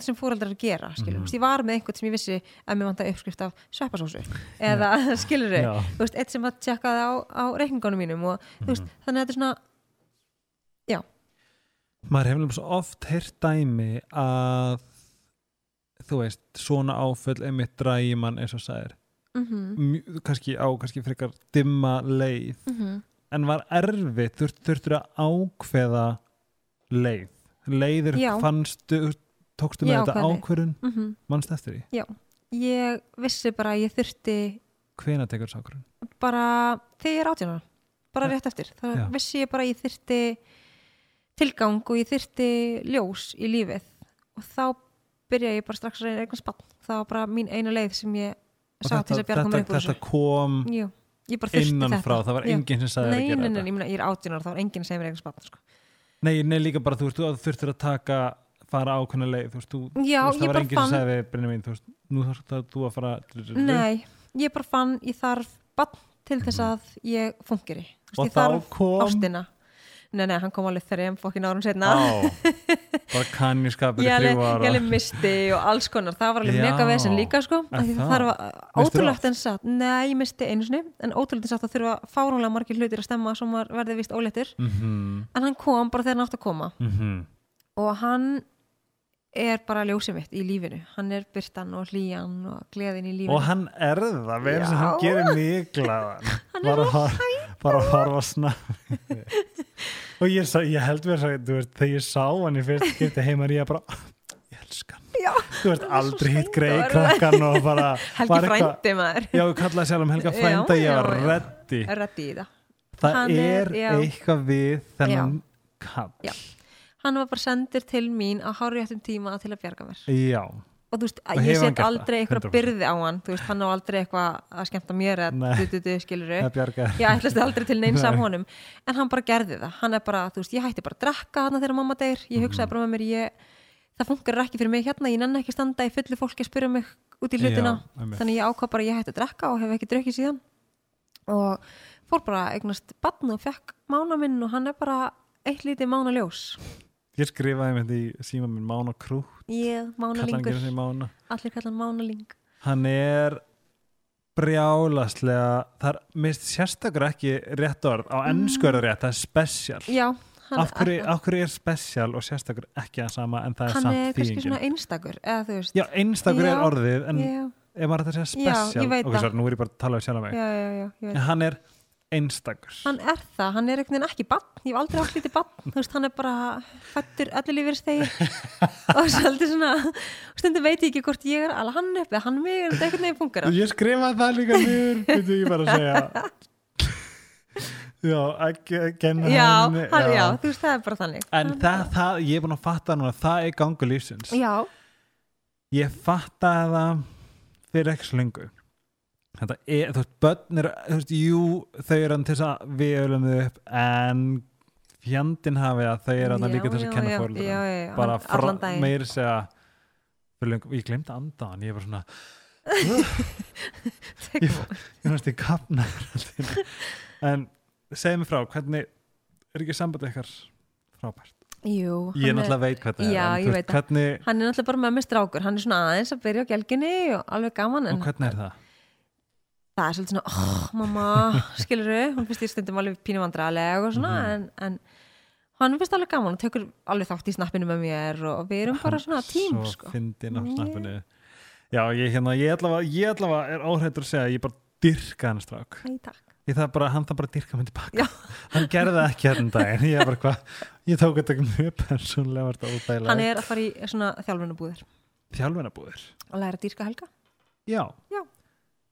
sem foreldrar gera, skilur, Mhm. mm -hmm. ég var með einhvern sem ég vissi að mér vantaði uppskrift af sveppasósu eða, skilur þau Já. þú veist, eitt sem að tjekkaði á, á reikningunum mínum og þú veist, Mhm. þannig að þetta er svona maður hefur svo oft heyrt dæmi að þú veist, svona áföll einmitt drægi mann eins og sagðir mm Mj- kannski á, kannski frekar dimma leið -hmm. en var þurft, þurftur að ákveða leið leiðir Já. fannstu tókstu með Ég þetta ákvörun Mm mannst eftir því, ég vissi bara að ég þurfti hvena tekur þessu ákvörun bara þegar ég er átjónar bara Ja. rétt eftir, þá Já. vissi ég bara að ég þurfti tilgang og ég þurfti ljós í lífið. Og þá byrja ég bara strax að reyna eignast bann það var bara mín eina leið sem ég sá til þess að bjarga mér þetta, upp úr þetta þessu. kom Jú, innanfrá, þetta. Það var Já. enginn sem sagði þér nei, að gera nei, nei, þetta. ég, er átjónar þá var enginn sem er eignast bann sko. Nei, nei, líka bara þú veist, þú þurftur að taka fara ákveðna leið þú veist, þú, Já, þú veist, það var enginn fann- sem sagði við Brynjumín, þú veist, nú þarf það þú að fara Nei, ég bara fann ég þarf bann til þess að ég fungeri Mhm. Þú veist, ég þarf kom ástina Nei, nei, hann kom alveg þreim fokkin árum setna bara kannjuskapur í þrjú ára. ég alveg misti og alls konar. Það var alveg mega vesen líka sko. Það? var ótrúlegt en satt. Nei, ég misti einu sinni en ótrúlegt en satt að þurfa fáránlega margir hlutir að stemma sem var verði vist óléttur mhm, en hann kom bara þegar hann átt að koma. Mhm. Og hann er bara ljósið mitt í lífinu. Hann er byrtan og hlýjan og gleðin í lífinu. Og hann er það, við erum sem hann gerir mig glaðan Hann. Er hor- bara að horfa snabbi og ég, sa, ég held mér að veist, þegar ég sá hann í fyrst skipti heimar ég bara, ég elska hann. Já, þú veist, aldrei hitt greið krakkan og bara Helgi frændi maður. Já, við kallaði sjálf um Helga Já, frænda ég var reddi. Það. Það er, er- eitthvað við þennan kall Já. hann var bara sendur til mín á háréttum tíma til að bjarga mér. Já, og þú veist, Og ég set aldrei eitthvað 100%. byrði á hann þú veist, hann á aldrei eitthvað að skemmta mér eða dututu, skiluru ég ætlast aldrei til neins af honum. En hann bara gerði það, hann er bara, þú veist, ég hætti bara að drekka hann þegar mamma deyr, ég hugsaði Mhm. bara með mér ég, það funkar ekki fyrir mig hérna, ég nenni ekki standa í fullu fólki að spyrja mig út í hlutina, Já, þannig ég ákvað bara ég hætti að drekka og hef ekki drukkið síðan. Og fór bara eignast hann ég skrifaði með því síma minn Mána Krú ég, mána lingur, Mána. Allir kallan mána ling. Hann er brjálaslega það er mist sérstakur ekki rétt orð á ennsku er það rétt, það er special. Já, hann, af hverju, af hverju er special og sérstakur ekki að sama en það er hann samt er kannski svona þýðingin einstakur eða þú veist. Já, einstakur Já, er orðið en já, ef maður að segja veit ok, sorry, nú er ég bara að tala um sjálf mig. Já, já, já, ég veit. En hann er einstakur. Hann er það, hann er einhvern veginn ekki bann ég hef aldrei átt lítið bann, veist, hann er bara fættur allir lífið stegi og svolítið svona, stundum veit ég ekki hvort ég er alveg hann upp eða hann mig en þetta einhvern veginn funkar ég skrifaði það líka niður veitu ég bara að segja. Já, ekki genna já, henni hann, já, þú veist, það er bara þannig. En það, það, ég er búin að fatta núna það er gangu lífsins. Já, ég fattaði það fyrir ekki svo lengu þetta er, þú veist, börn er þú veist, jú, þau eru hann til þess að við öllum þau upp en fjandinn hafi að þau eru hann Já, líka til þess já, að kenna já, já, já, já, bara frá, meir segja ég glemdi að anda hann ég er bara svona ég, ég næst í kapna en segðu mig frá, hvernig er ekki samband ykkar frábært? Jú, ég er- náttúrulega veit hvað það Já, er en ég þú veit það. hvernig, hann er náttúrulega bara með mig strákur hann er svona aðeins að byrja á gelginni og alveg gaman en og hvernig er það? Það er svolítið svona, oh, mamma skilur hún finnst ég stundum alveg pínu vandræðaleg og svona, Mhm. en, en hann finnst alveg gaman og tekur alveg þátt í snappinu með mér og við erum bara svona tím svo sko. fyndin Ég- snappinu já, ég, hérna, ég allavega, ég allavega er óhættur að segja að ég bara dyrka hann strák Æ, takk. ég það bara, hann það bara dyrka mig tilbaka Já. hann gerði það ekki hérna daginn ég, bara, hvað, ég tók þetta ekki mjög persónlega var þetta ódægilega hann er að fara í svona þjálfunabúðir þjálfinabúðir og læra að dýrka helga já. Já.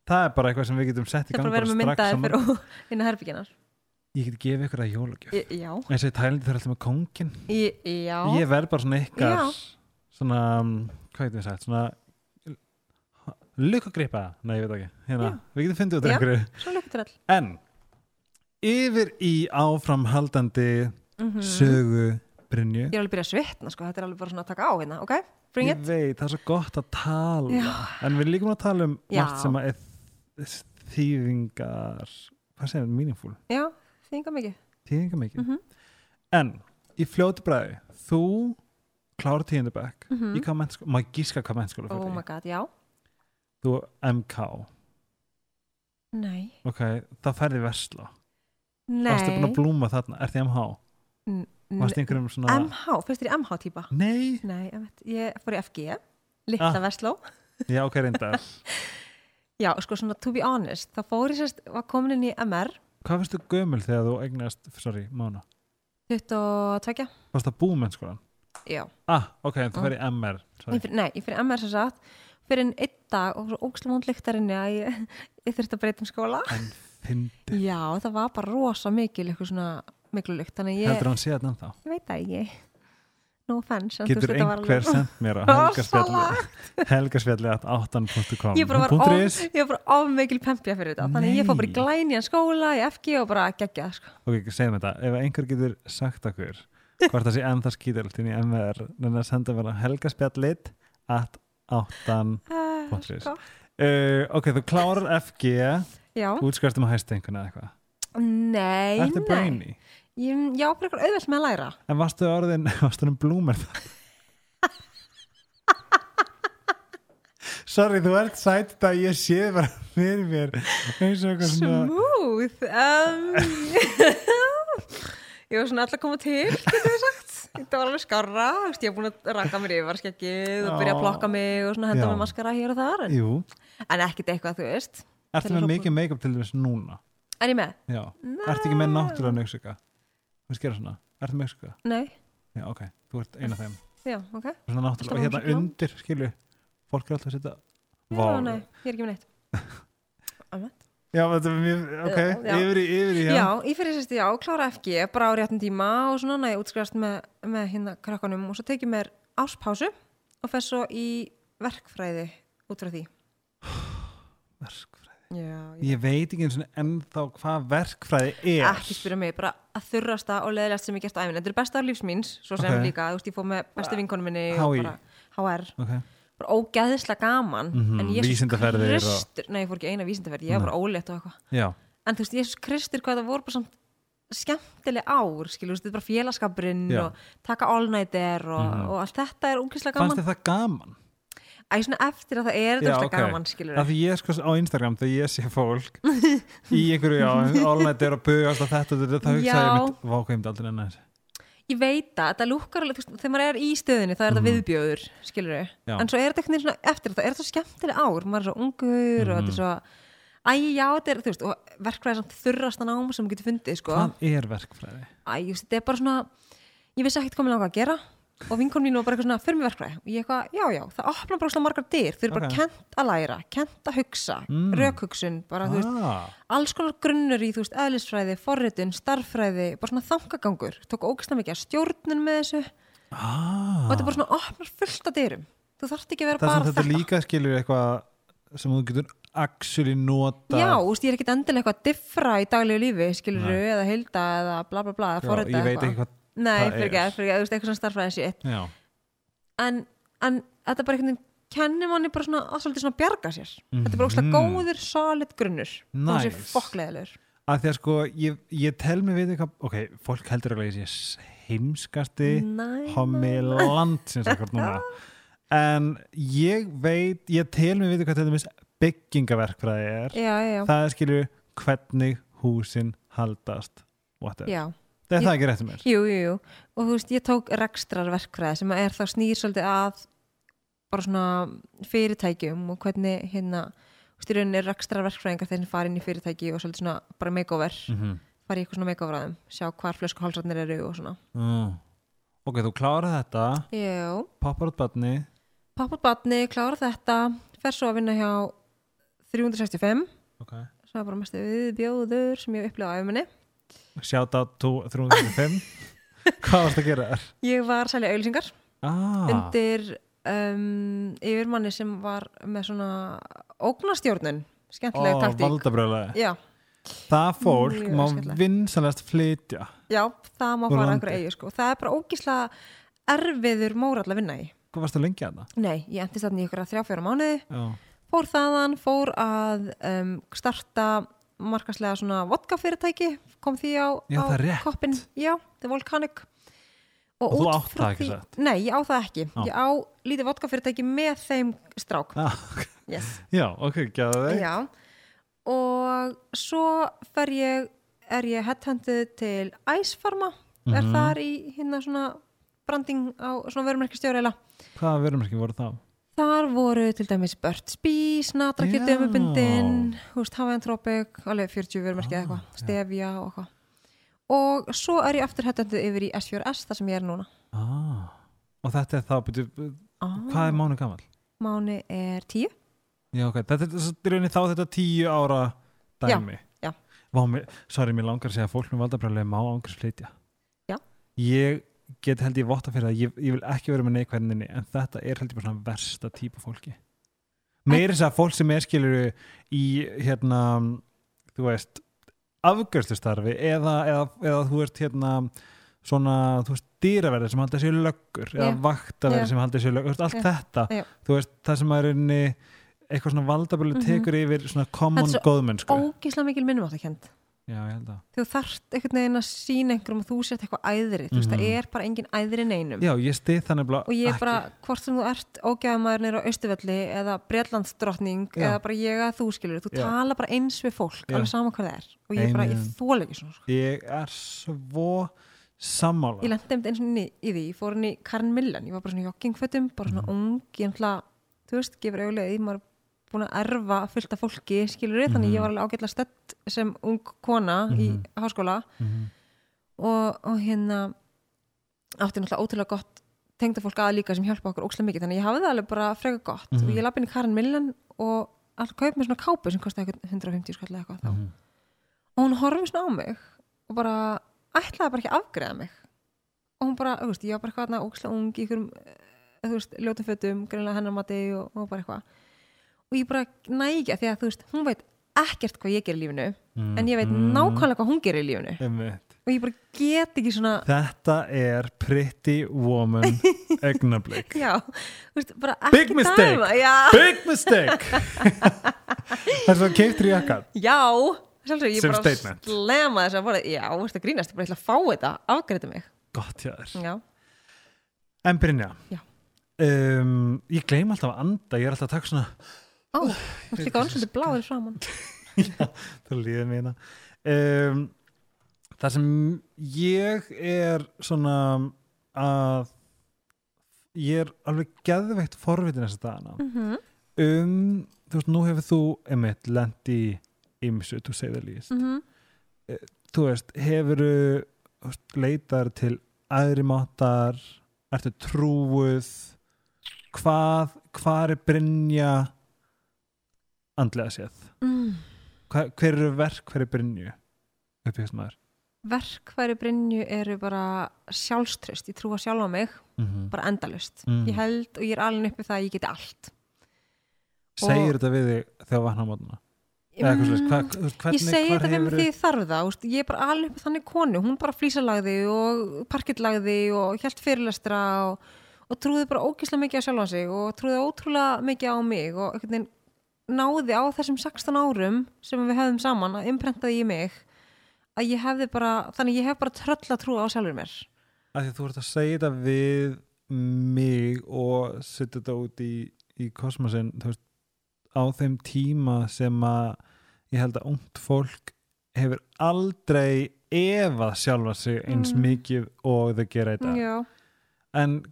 Það er bara eitthvað sem við getum sett í gang bara að vera með strax saman. ég get gefið ykkur að jólagjöf. Já, eins og í Tælindi þau eru alltaf með kóngin Í- já. ég verð bara svona ykkar Já. svona, um, hvað getum við sagt? Svona lukkagripa, nei ég veit ekki. Hérna, við getum fundið út af all en yfir í áframhaldandi mm sögu Brynju. Ég er alveg að byrja að svitna sko, þetta er alveg bara svona að taka á hérna ok, bring ég it. veit, það er svo gott að tala. Já. en við líka að tala um Já. margt sem að þýðingar hvað segir við, meaningful? Já, þinga mikið þýðingar mikið Mhm. en í fljóti bræði, þú klára tíundabæk Mhm. í hvað mennskóla, maður gíska hvað mennskóla oh my god, já, þú MK, nei. Ok, það færði versla. Varstu búin nei, að blúma þarna, ert þið MH N- varstu einhverjum svona MH, finnst þér í MH típa? nei, Nei, ég, ég fór í FG Litla Ah. Versló. Já ok, reyndar Já, sko svona to be honest þá fór ég sérst, var komin inn í MR hvað finnst þú gömul þegar þú eignast sorry, mána, 22 varst það búmennskólan Já, ah, ok, en þú Mm. fer í MR ég fyrir, nei, ég fyrir MR sem sagt fyrir en einn dag og svo ógslega hún lyktarinni að ég, ég þurfti að breyta um skóla. En fyndi, Já, það var bara rosa mikil eitthvað svona miklu lykt þannig ég, heldur hann sé þetta ennþá? Ég veit það ekki no offense getur einhver sendt mér Rosalegt. helgarspjalli at 8.com ég bara var of, mikil pempja fyrir þetta þannig að ég fór bara í Nei. glænjan skóla í FG og bara gegja sko. ok, segjum þetta, ef einhver getur sagt okkur hvort það sé ennþá skítilegt inn í MR en að senda mér að helgaspjallit at áttan Uh, Punktur is. sko. uh, ok, þú klárar FG Já, útskværstum að hæsta einhvern eða eitthvað nei, nei brainy? Ég, já, bara eitthvað auðvelt með að læra. En varstu orðin, varstu orðin blúmer Sorry, þú ert sætt að ég sé bara fyrir mér. Smooth um, Ég var svona alltaf að koma til getur við sagt. Þetta var alveg skarra Ég hef búin að raka mér yfir skeggið og byrja að plokka mig og henda með maskara hér og þar en, en ekkit eitthvað, þú veist ertu með mikið make-up til þess núna? Er ég með? Já, ertu ekki með náttúrulega nöksika? Þú veist gera svona, ertu með nöksika? Nei, Já, ok, þú ert eina af þeim. Já, ok. Svona náttúrulega, og hérna Alltaf undir, skilju Fólk er alltaf að setja Já, Vá. nei, ég er ekki með neitt. Alveg. Já, þetta er mjög, ok, Já, já. yfir í, yfir í, Já, ég fyrir sérst, já, klára FG bara á réttum tíma og svona næ, útskrifast með, með hérna krakkanum og svo tekið mér áspásu og fer svo í verkfræði út frá því. Verkfræði. Já, Ég veit. ekki eins og ennþá hvað verkfræði er. Ekki spyrja mig, bara að þurrasta og leðilegast sem ég gert á æfinn. Þetta er besta lífs míns, svo sem Ok. líka, þú veist, ég fór með bestu vinkonum minni og bara HR, Ok, bara ógeðislega gaman Mhm, en Jésús vísindaferðir og- Kristur, nei, ég fór ekki eina vísindaferð, ég var bara ólétt og eitthvað. En þú veist, Jésús Kristur, hvað það voru bara samt skemmtileg ár, skilur, þetta er bara félagskapurinn og taka all nighter og, Mhm. og allt þetta er fannst gaman. þið það gaman? Æ, svona eftir að það er þetta Já, ógeðslega ok. gaman, skilur því ég sko á Instagram þegar ég sé fólk í einhverju, já, all night er að bugast og þetta, þetta, það hugsa Já. ég mitt vá, hvað ég myndi aldrei enna þessi ég veit að þetta lúkkar alveg, þegar maður er í stöðinni það er þetta Mhm. viðbjóður, skilur en svo er þetta veginn svona eftir þetta, er þetta svo skemmtileg ár maður er svo ungur og þetta Mhm. er svo æ, já, þetta er, þú veist, og verkfræði samt þurrasta nám sem þú getur fundið, sko Hvað er verkfræði? æ, þú veist, þetta er bara svona ég vissi ekkert hvað mér langar að gera og vinkon mín var bara eitthvað svona, fyrir mig verkfræði. Og ég eitthvað, já, já, það opna bara svona margar dyr þau eru bara Ok. kent að læra, kent að hugsa Mm. rökhugsun, bara, þú veist Ah, alls konar grunnur í, þú veist, eðlisfræði, forritun, starffræði, bara svona þangagangur tók ógæslega mikið að stjórnun með þessu. Ah. og þetta bara svona opnar fullt af dyrum. Þú þarft ekki að vera Það bara sem þetta líka skilur eitthvað sem þú getur actually nota Já, veist, ég er ekkit endilega eitthvað að diffra í daglegu lífi, skilur Nei. eða heilda eða bla bla bla, eitthvað. Nei, fyrir ekki, fyrir ekki, eitthvað svona Já, en, en þetta er bara einhvern veginn kennir manni bara svona að svolítið svona bjarga sér. Þetta er bara Mhm. góður, solid grunnur. Og þessi Nice. fokkleðilegur að því að sko ég, ég tel mig við eitthvað ok, fólk heldur alveg að ég sé heimskasti Næ, homi landsins ekkert núna. En ég veit ég tel mig við hvað til dæmis byggingaverkfræði er. Já, já, það er skilur hvernig húsin haldast. Whatever. já. Það er það ekki rétt um mér Jú, jú, jú, og þú veist, ég tók rekstrarverkfræði sem er þá snýr svolítið að bara svona fyrirtækjum og hvernig hérna, þú veist, í rauninni er rekstrarverkfræðingar þeir sem fara inn í fyrirtæki og svolítið svona bara makeover, mm -hmm. fara í eitthvað svona makeover að þeim, sjá hvar flöskuhálsarnir eru og svona. mm. ok, þú klárar þetta Jú, poppar út batni pappa batni, klára þetta, fer svo að vinna hjá 365, okay. sem er bara mestu viðbjóður sem ég hef upplifað á minni. Shout out to 305 hvað varst að gera þar? Ég var að selja auðlýsingar. Ah, undir um, yfirmanni sem var með svona ógnastjórnun skemmtilega Ó, taktík valdabröðlega já, það fólk Mjög má vinsalast flytja já, það má fara landi. einhver eigi sko. það er bara ógíslega erfiður mórall að vinna í hvað varst að lengja þarna? nei, ég endist þarna í ykkur að þrjá fjóra mánuði Já. fór þaðan, fór að um, starta markaslega svona vodka fyrirtæki kom því á, Já, á það koppin já, The Volcanic Og þú út átt það ekki satt? nei, ég á það ekki Já. ég á lítið vodka fyrirtæki með þeim strák Ah, yes. já, ok, gæða þig Já, og svo fer ég, er ég headhunted til Icefarma, er Mhm. þar í hérna svona branding á svona vörumerkistjóri eða. hvaða verumerki voru þá? Þar voru til dæmis Burt's Bees, Natrakjöt Já. dömubundin, húst Hawaiian Tropic, alveg 40 vörumerki eða eitthvað, Ah, já. Stevia og eitthvað. Og svo er ég aftur headhunted yfir í S4S, þar sem ég er núna. Ah. og þetta er þá, byrju, Ah. hvað er mánu gammal? Máni er 10. Já, ok, þetta er rauninni þá þetta tíu ára dæmi já. Vá, mér, sorry, mér langar að segja að fólk með valdabröðlega má ángurs flytja Já. Ég get held ég votta fyrir það, ég, ég vil ekki vera með neikvæðinni en þetta er held ég bara svona versta típa fólki Meiri þess að fólk sem er skilur í hérna þú veist afgjörslustarfi eða, eða, eða þú ert hérna svona, þú veist, dýraverðir sem halda sér löggur eða Já. vaktaverðir Já. sem halda sér löggur, veist, allt Já. þetta þú veist, það sem er inni eitthvað svona valdabölu Mhm. tekur yfir svona common Þetta er svo góðmennsku ógíslega mikil minnumáttakend Já, ég held að þú þarft einhvern veginn að sína einhverjum að þú sért eitthvað æðri, þú veist, Mhm. það er bara engin æðri neinum Já, ég stið þannig bara og ég er ekki. bara, hvort sem þú ert ógæðamaður nýra á Östuvelli eða Breitlandsdrottning eða bara ég að þú skilur þú Já. tala bara eins við fólk, Já. alveg sama hvað það er og ég, bara, ég þóla ekki svona sko. Ég er svo sammála ég lendi einmitt eins og í, í því, ég fór inn í Karen Millen, ég var bara svona joggingfötum bara Mhm. svona ung, ég ætla þú veist, gefur auðlega í, maður er búin að erfa fullt af fólki, skilur við, þannig Mhm. ég var alveg ágætlega stött sem ung kona í Mhm. háskóla Mhm. og, og hérna átti náttúrulega ótrúlega gott tengda fólk að líka sem hjálpa okkur ókslega mikið þannig ég hafði það alveg bara freka gott Mhm. og ég lapp inn í Karen Millen og alltaf kaup með svona kápu sem kosti eitthvað 150 skall eða eitthvað þá Mhm. og hún horfði svona á mig og bara ætlaði bara ekki afgreða mig og hún bara, veist, ég var bara eitthvað þarna ókslega ung í einhverjum, þú veist, ljótum fötum greinlega hennar mati og, og bara eitthvað og ég bara nægja því að þú veist hún veit ekkert hvað ég ger í lífinu en ég veit Mhm. nákvæmlega hvað hún gerir í lífinu Einmitt. og ég bara get ekki svona Þetta er pretty woman ekki Big mistake. Big mistake Það er svo keiftur í jakkan já Sjálfsög, ég Sem bara statement. slema þess að bara Já, þú veist að grínast, ég bara ætla að fá þetta Afgreita mig Gott hjá þér Já, En Brynja Já. um, Ég gleym alltaf að anda Ég er alltaf að taka svona ó, þú veist líka ansvöldi bláður framann Það líður mér um, Það sem ég er svona að ég er alveg geðveikt forvitin þess að dagana. Mm -hmm. um, þú veist, nú hefur þú emitt lent í ymsu, to say the least. Mm þú veist, hefur leitar til aðri máttar? Ertu trúuð? Hvað, hvað er Brynja andlega séð. Mm. Hva, hver eru verk, hver er Brynju upphýst maður Verkfæri Brynju eru bara sjálfströst, ég trúa sjálf á mig mm -hmm. bara endalust, Mhm. ég held og ég er alveg uppi það að ég geti allt. Segir þetta við þig þegar vakna á mótna eða eitthvað slags, hva, þú veist, hvernig, ég segi þetta þeim hefurðu- því þarf það úst, ég er bara alveg upp þannig konu, hún bara flýsalagði og parkettlagði og hjælt fyrirlestra og, og trúði bara ógislega mikið á sjálfan sig og trúði ótrúlega mikið á mig og náði á þessum 16 árum sem við hefðum saman að imprentaði ég mig að ég hefði bara, þannig ég hef bara tröll að trúa á sjálfur mér. Af því að þú ert að segja þetta við mig og setja þetta út í, í kosmosin veist, á þeim tíma sem að ég held að ungt fólk hefur aldrei efað sjálfa sig eins Mm. mikið og þau gera þetta Já, en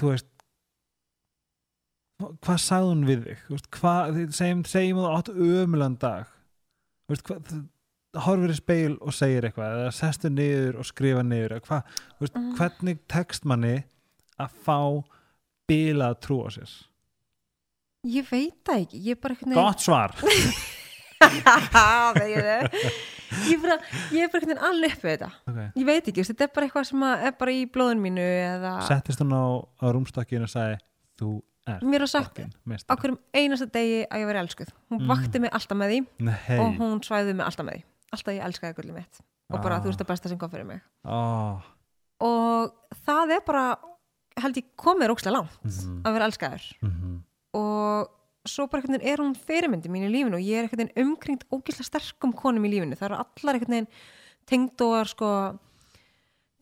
þú veist hvað sagði hún við þig? Veist, hvað, segjum, segjum þú átt ömulan dag. Veist, hvað, horfir í speil og segir eitthvað eða sestu niður og skrifa niður þú veist, Mm. hvernig tekst manni að fá bila að trúa sér? Ég veit það ekki ég bara einhvern gott svar. Ég, bara, er bara einhvern veginn alveg upp við þetta. Okay. ég veit ekki, þetta er bara eitthvað sem er bara í blóðun mínu eða settist hún á, á rúmstakkin og sagði þú mér var sagt á hverjum einasta degi að ég veri elskuð hún Mm. vakti mig alltaf með því Nei, og hún svæði mig alltaf með því alltaf ég elskaði gullið mitt og bara Ah. þú veist það besta sem kom fyrir mig oh. og það er bara held ég komið rókslega langt Mhm. að vera elskaður mm og svo bara einhvern veginn er hún fyrirmyndi mín í lífinu og ég er einhvern veginn umkringt ógislega sterkum konum í lífinu það eru allar einhvern veginn tengdóar sko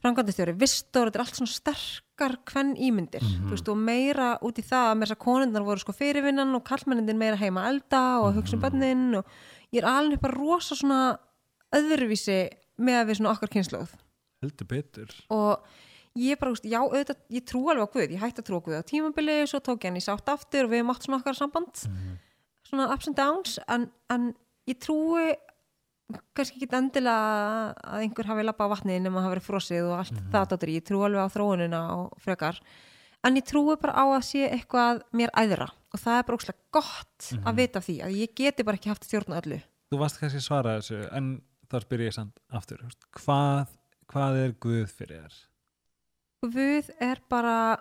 framkvæmdastjóri, vistor, þetta er allt svona sterkar hvern ímyndir, Mhm. þú veist, og meira út í það að þess að konundar voru sko fyrirvinnan og kallmennindin meira heima elda og hugsa um Mhm. bönnin og ég er alveg bara rosa svona öðruvísi með við svona okkar kynnslóð heldur betur og ég bara, veist, já, auðvitað, ég trú alveg á Guð, ég hætti að trú á Guð á tímabili, svo tók ég hann í sátt aftur og við hefum átt svona okkar samband, Mhm. svona ups and downs, en, en ég trúi kannski ekki endilega að einhver hafi lappa á vatnið nema hafi verið frosið og allt Mhm. það dóttir, ég trú alveg á þróunina og frekar, en ég trúi bara á að sé eitthvað mér æðra og það er bara óslega gott Mhm. að vita af því að ég geti bara ekki haft stjórn á öllu þú varst kannski að svara þessu en þá spyr ég samt aftur hvað, hvað er Guð fyrir þér Guð er bara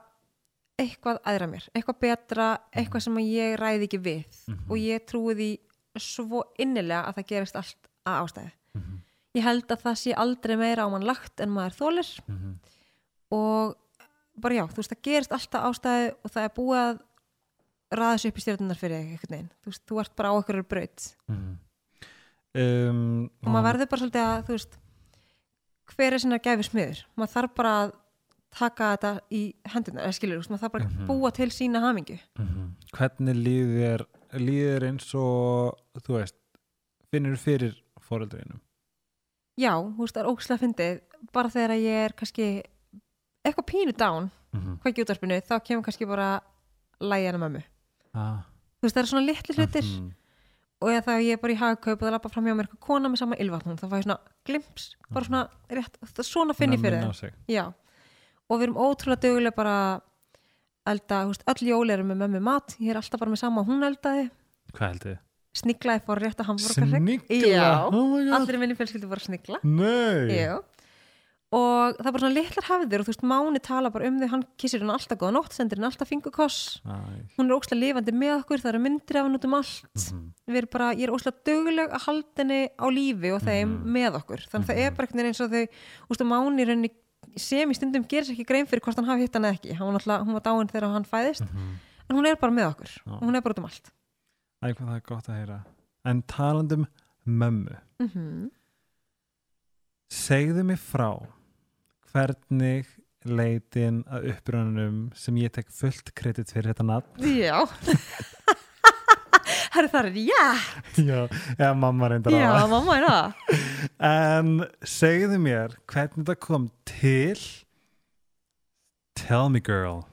eitthvað aðra mér, eitthvað betra eitthvað sem að ég ræði ekki við Mhm. og ég trúi því svo innilega að það gerist allt að ástæði Mhm. ég held að það sé aldrei meira á mann lagt en maður þólir Mhm. og bara já, þú veist, það gerist alltaf ástæðu og það er búið að ræða þessu upp í stjórnunar fyrir einhvern veginn, þú veist, þú ert bara á okkur braut Mhm. um, og maður verður bara svolítið að, þú veist hver er sinna gæfi smiður maður þarf bara að taka þetta í hendunar, eða skilur, maður þarf bara að Mhm. búa til sína hamingju Mhm. hvernig líður líður eins og þú veist, finnur fyrir fóreldrinum já, þú veist, það er ógslag fyndið. Bara þegar ég er kannski eitthvað pínu down, Mhm. hvað ekki útvarpinu þá kemur kannski bara lægjana mömmu. Ah. þú veist, það eru svona litli hlutir. Mhm. og eða þegar ég er bara í hagkaup og það lappa fram hjá mér eitthvað kona með sama ylvatnum þá fæ ég svona glimps, bara svona rétt, það- svona finn ég fyrir já, og við erum ótrúlega dögulega bara elda, þú veist, öll jól eru með mömmu mat. Ég er alltaf bara með sama, hún eldaði. Hvað heldur þið? sniklaði fór rétt að hamburgerhrygg Snigla? Oh allir minni fjölskyldu voru að snigla. Nei. Já og það er bara svona litlar hefðir og þú veist, Máni tala bara um þau, hann kissir hann alltaf góða nótt, sendir hann alltaf fingukoss hún er óslega lifandi með okkur, það eru myndir af hann út um allt. Mhm. við erum bara, ég er óslega döguleg að halda henni á lífi og þeim Mhm. með okkur. Þannig að það er bara einhvern veginn eins og þau úst, Máni í rauninni sem í stundum gerir sér ekki grein fyrir hvort hann hafi hitt hann ekki. Hann var, náttúrulega- hún var dáin þegar hann fæðist. Mhm. en hún er bara með okkur. Hún er bara út um allt Æ, hvað það er gott að heyra. En talandum mömmu. Mm Segðu mig frá hvernig leitin að uppröðunum sem ég tek fullt kredit fyrir þetta nafn. Já. Herri það er já Já, eða mamma reyndar já, á mamma er það. En segðu mér hvernig þetta kom til. Tell me girl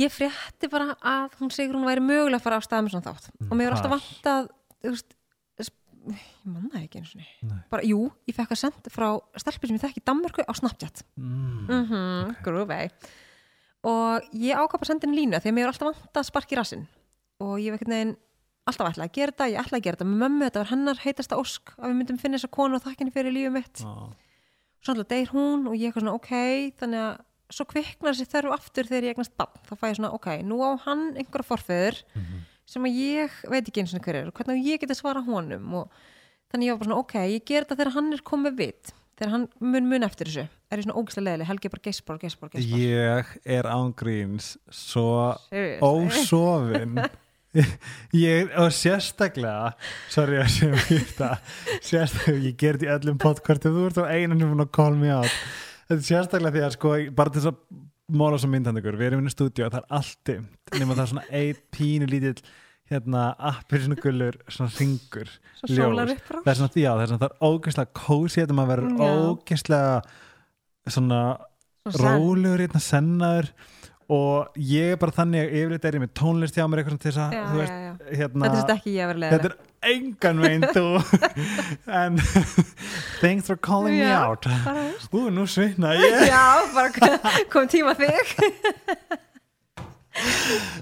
ég frétti bara að hún segur hún væri mögulega að fara á stað með svona þátt. Og mér er alltaf Hvar? vantað þú veist, ég manna ekki eins og bara, jú, ég fekk að senda frá stelpi sem ég þekki í Danmörku á Snapchat. Mm. mm ok. groovy og ég bara að senda henni því að mér er alltaf vant að sparki rassinn. Og ég ekkert neginn alltaf ætlaði að gera þetta, ég ætlaði að gera þetta með mömmu, þetta var hennar heitasta ósk að við myndum finna þessa konu og þakkinni fyrir lífið mitt. Á, svo alltaf deyr hún og ég eitthvað svona ok þannig að svo kviknar þessi þörf aftur þegar ég eignast bann, þá fæ ég svona ok nú á hann einhverja forföður mhm. sem að ég veit ekki eins og hver er og hvernig ég geti svara honum og þannig ég var bara svona ok, ég ger þetta þegar hann er komið vit þegar hann mun mun eftir þessu er ég svona ógislega leðileg, helgi bara geispar, geispar, geispar. Ég er ángríns svo Seriously? ósofin. Ég, og sérstaklega sorry að mér þetta sérstaklega, ég gerði í öllum podcastum þú ert á einan búin að call me out þetta er sérstaklega því að sko bara til þess að móla svo myndandegur, við erum í stúdíu og það er allt dimmt, nema það er svona eitt pínu lítill hérna appir svona gullur, svona ringur Svo frá það er svona því að það er, svona, það er ógeðslega kósi þetta maður verður ógeðslega svona Svo senn. rólegur hérna sennaður og ég er bara þannig yfirleitt er ég með tónlist hjá mér eitthvað til þess að Já, þú já, veist, já. hérna Þetta er þetta ekki ég að vera leðileg þetta er engan veginn þú. En thanks for calling me Já, out. veist. ú, nú svitna ég. Já, bara kom tíma þig.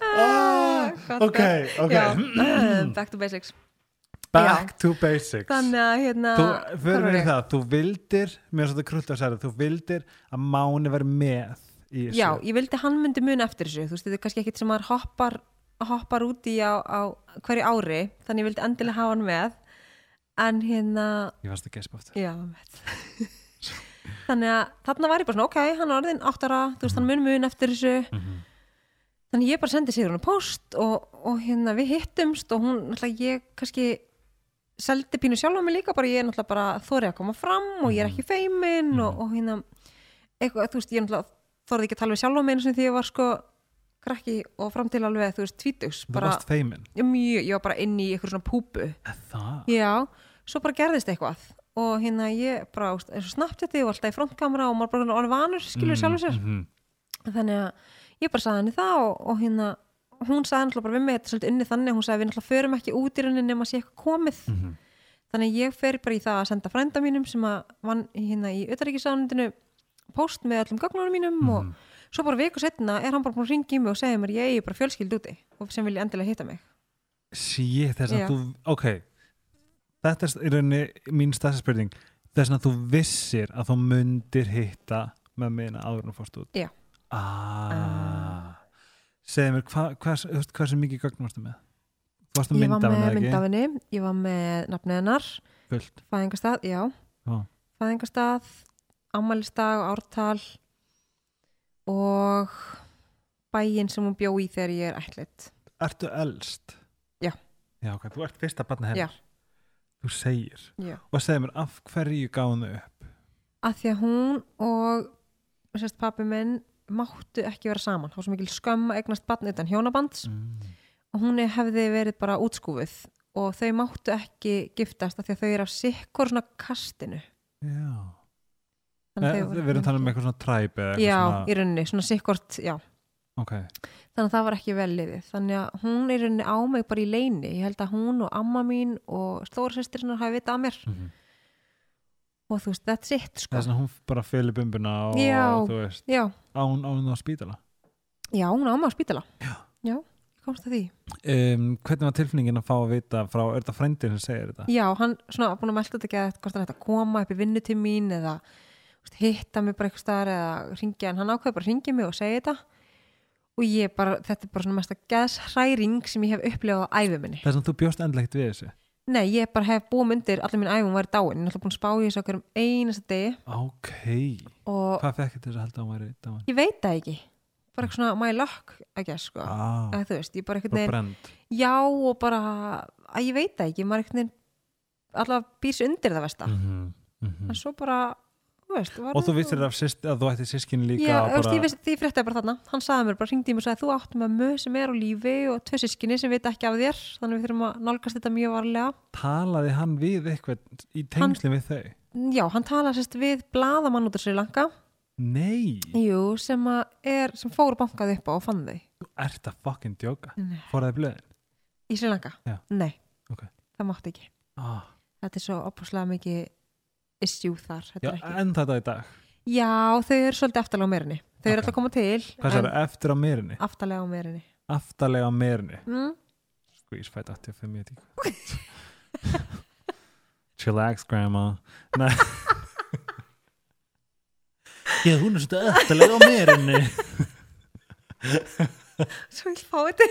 Ah, gott, ok, ok. Já, uh, back to basics. Back to basics. Þannig að hérna þú, það, þú vildir mér er svolítið krullt að segja það, þú vildir að Máni veri með Já, ég vildi hann myndi mun eftir þessu Þú veist, þetta er kannski ekkit sem maður hoppar hoppar út í á, á hverju ári þannig ég vildi endilega hafa hann með en hérna ég varst að gespa aftur Já, veit. Þannig að þarna var ég bara svona, ok, hann er orðin áttara, þú veist, hann mun mun eftir þessu. Mhm. Þannig ég bara sendi sér hún post og, og hérna við hittumst og hún, náttúrulega ég kannski seldi pínu sjálf á mig líka, bara ég er náttúrulega bara þórið að koma fram og ég er ekki feimin og, og hérna, eitthvað, þú veist, ég náttúrulega þorði ekki að tala við sjálf á mig einu sinni því ég var sko krakki og fram til alveg, þú veist, tvítugs, þú bara, varst feimin ég, mjög, ég var bara inn í eitthvað svona púpu. það Já, svo bara gerðist eitthvað og hérna ég bara, eins og snabbt þetta og alltaf í frontkamera og maður bara orðið vanur skilur mm, sjálfur sér, Mhm. þannig að ég bara sagði henni það og, og hérna hún sagði náttúrulega bara við mig, þetta svolítið unni þannig hún sagði við náttúrulega förum ekki út í rauninni nema sé eitthvað komið Mhm. þannig að ég fer bara í það að senda frænda mínum sem að vann hérna í auðaríkisánundinu post með öllum gögnunum mínum Mhm. og svo bara viku setna er hann bara búin að ringa í mig og segja mér ég er bara fjölskyld úti og sem vilja endilega hitta mig Shit, þess að Já. þú, ok Þetta er í rauninni mín stærsta spurning Þess að þú vissir að þú mundir hitta með minna áður þú fórst út Já. ah. Segðu mér, hva, hvað, hvað, hvað sem mikið gögn varstu með? Varstu ég var mynd af henni, með myndafinni, ég var með Fullt fæðingastað, já Vá. Ammælistag og ártal og bæinn sem hún bjó í þegar ég er ætlit Ertu elst? Já. Já, ok, þú ert fyrsta barna hennar Já. Þú segir Já. Og segir mér, af hverju gáðu upp? að því að hún og sérst pappi minn máttu ekki vera saman, þá var svo mikil skömm að eignast barn utan hjónabands Mm. og hún hefði verið bara útskúfuð og þau máttu ekki giftast af því að þau eru af sikkur svona kastinu Já Þannig að Eh, þau voru- Við erum talað um eitthvað svona træp eða eitthvað Já, svona í rauninni, svona sikkort, já Ok, þannig að það var ekki vel liðið þannig að hún er rauninni á mig bara í leini ég held að hún og amma mín og stórsestirinn hafi vitað að mér Mhm. og þú veist, that's it það sko. er svona hún bara fylir bumbuna og Já. þú veist, já, án, án á spítala já, hún á mig á spítala Já. já, komst að því um, Hvernig var tilfinningin að fá að vita frá, er þetta frændin sem segir þetta? já, hann svona búin að melda þetta ekki að hvort hann ætti að koma upp í vinnu til mín eða hitta mig bara eitthvað staðar eða ringja, en hann ákveði bara að ringja mig og segja þetta. Og ég bara, þetta er bara svona mesta geðshræring sem ég hef upplifað á æfi minni. Það er sem þú bjóst endlegt við þessu? Nei, ég bara hef búið myndir, allir mín æfum væri dáin, ég er alltaf búin að spá í þessu okkur um einasta degi. Ok, og hvað fekk þetta þess að halda að væri dáin? ég veit það ekki, bara eitthvað svona my luck, I guess, sko. Ah, Eða, þú veist, ég bara eitthvað brend já og bara, að ég veit það ekki, maður eitthvað neginn, allavega býrs undir það versta, mm -hmm. en svo bara, veist, Og þú vissir af syst, að þú ætti sískin líka Já, veist, bara, vissi, því fréttaði bara þarna, hann sagði mér bara, hringdi í mig og sagði, þú átt með mög sem er á lífi og tvö sískinni sem veit ekki af þér, þannig við þurfum að nálgast þetta mjög varlega. talaði hann við eitthvað í tengsli við þau? Já, hann talaði sérst við bladamann út af Sri Lanka, Nei, Jú, sem að er, sem fór bankað upp á og fann þau þú ert að fucking djóka. Fóraði blöðin? í Sri Lanka? Já. Nei, Ok. það mátti ekki Ah. Þetta er svo opaslega mikið issue þar þetta Já, ekki. en þetta í dag. Já, þau eru svolítið aftalega á meirinni Þau eru alltaf að koma til Hvað sér eftir á meirinni? Aftalega á meirinni Aftarlega á meirinni mm? Squeeze fætt 85 ég veit ekki Chillax grandma. Nei. Já, hún er svolítið aftarlega á meirinni Svo vil fá þetta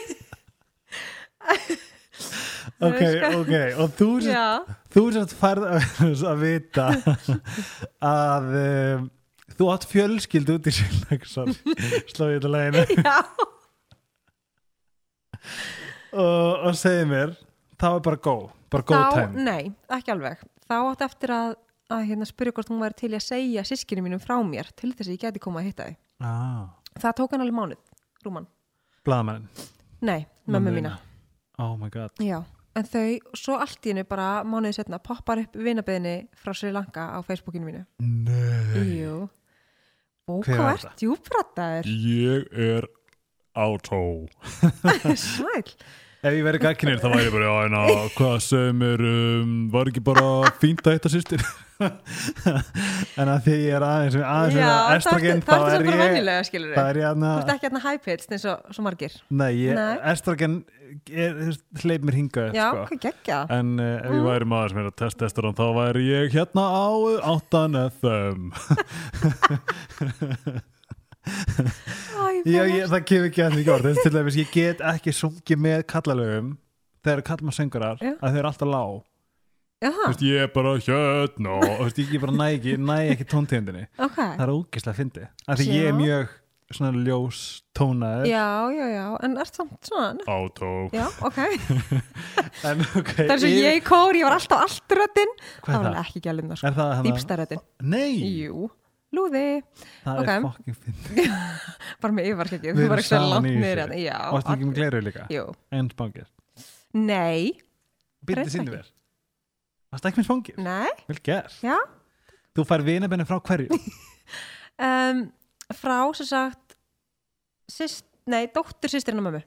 Ok, ok Og þú sérst Þú sérst færð að, vita að um, þú átt fjölskyld út í Sjölagsson sló ég þetta leginu og, og segi mér það var bara go, bara Þá, time. nei, ekki alveg. Þá átti eftir að, að hérna, spyrja hvort hún væri til að segja sískinu mínum frá mér til þess að ég geti koma að hitta þau. Ah, Það tók hann alveg mánuð, rúman. Blaðamenn Nei, mömmu mína Oh my god Já, en þau, svo allt í hennu bara mánuðið setna poppar upp vinabeðinni frá Sri Lanka á Facebookinu mínu. Nei Jú. Og hvað ert djúbrataður? Ég er átó Sæl. Ef ég verið gagkinir þá væri ég bara já, að hvað sem er um, var ekki bara fínt að hitta sýstir en að því ég er aðeins aðeins Já, það estrogen þá er ég það er ég Þú ert aðna ekki hérna high-pitched eins og svo margir. Nei, ég, Nei. estrogen hleyp mér hingað Já, sko. hvað geggja. En uh, ef ég væri maður sem er að testa testosterone þá væri ég hérna á 8 FM Já, ég, það kemur ekki því góð Þess til dæmis, ég get ekki sungið með kallalögum þegar kallma söngurar Já. að þau eru alltaf lág veist, ég er bara hérna veist, ég bara næ ekki, næ ekki tóntegundinni ok. Það er ógislega að fyndi af því ég er mjög svona ljós tónaður Já, já, já, en ert samt svona, Átó já, ok. En ok Það er svo ég í kór, ég var alltaf allt röddinn. Hvað Það er var það? ekki gælunda, sko. Er það hana? Dýpsta röddinn. Nei, Jú, lúði. það ok. er fucking fyndi Bara með yfarskeggi. Við erum saman í þessu. hérna. Já. Varstu ekki með gleru líka? En spangir Nei, Reyndar sinni ekki. mér Varstu ekki með spangir? nei, Vel gert já. Þú fær vinabenni frá hverju? Um, frá sem sagt, sýst, nei, dóttur sýstirinn á mömmu.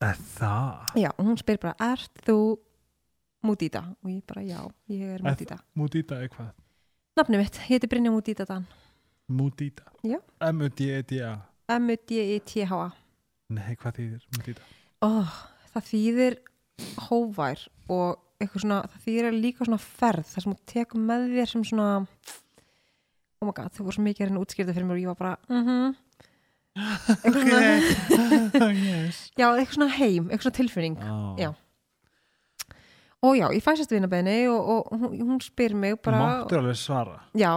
Er það? Já, og hún spyr bara, ert þú Múdíta? Og ég bara, já, ég er Er Múdíta. Múdíta er hvað? Nafnið mitt, ég heiti Brynja Múdíta Dan. Múdíta Já. M-U-D-E-D-A M-U-D-I-T-H-A. Nei, hvað þýðir Múdíta? Ó, það þýðir hóvær og eitthvað svona, það þýðir líka svona ferð, það sem þú tekur með þér sem svona, oh my god, þú voru svo mikið að útskýrta fyrir mér og ég var bara, mhm, eitthvað svona, yes já, eitthvað svona heim, eitthvað svona tilfinning. oh. Já. Og já, ég fæsast vinabeðni og, og hún, hún spyr mig bara Máttur alveg svara? Já,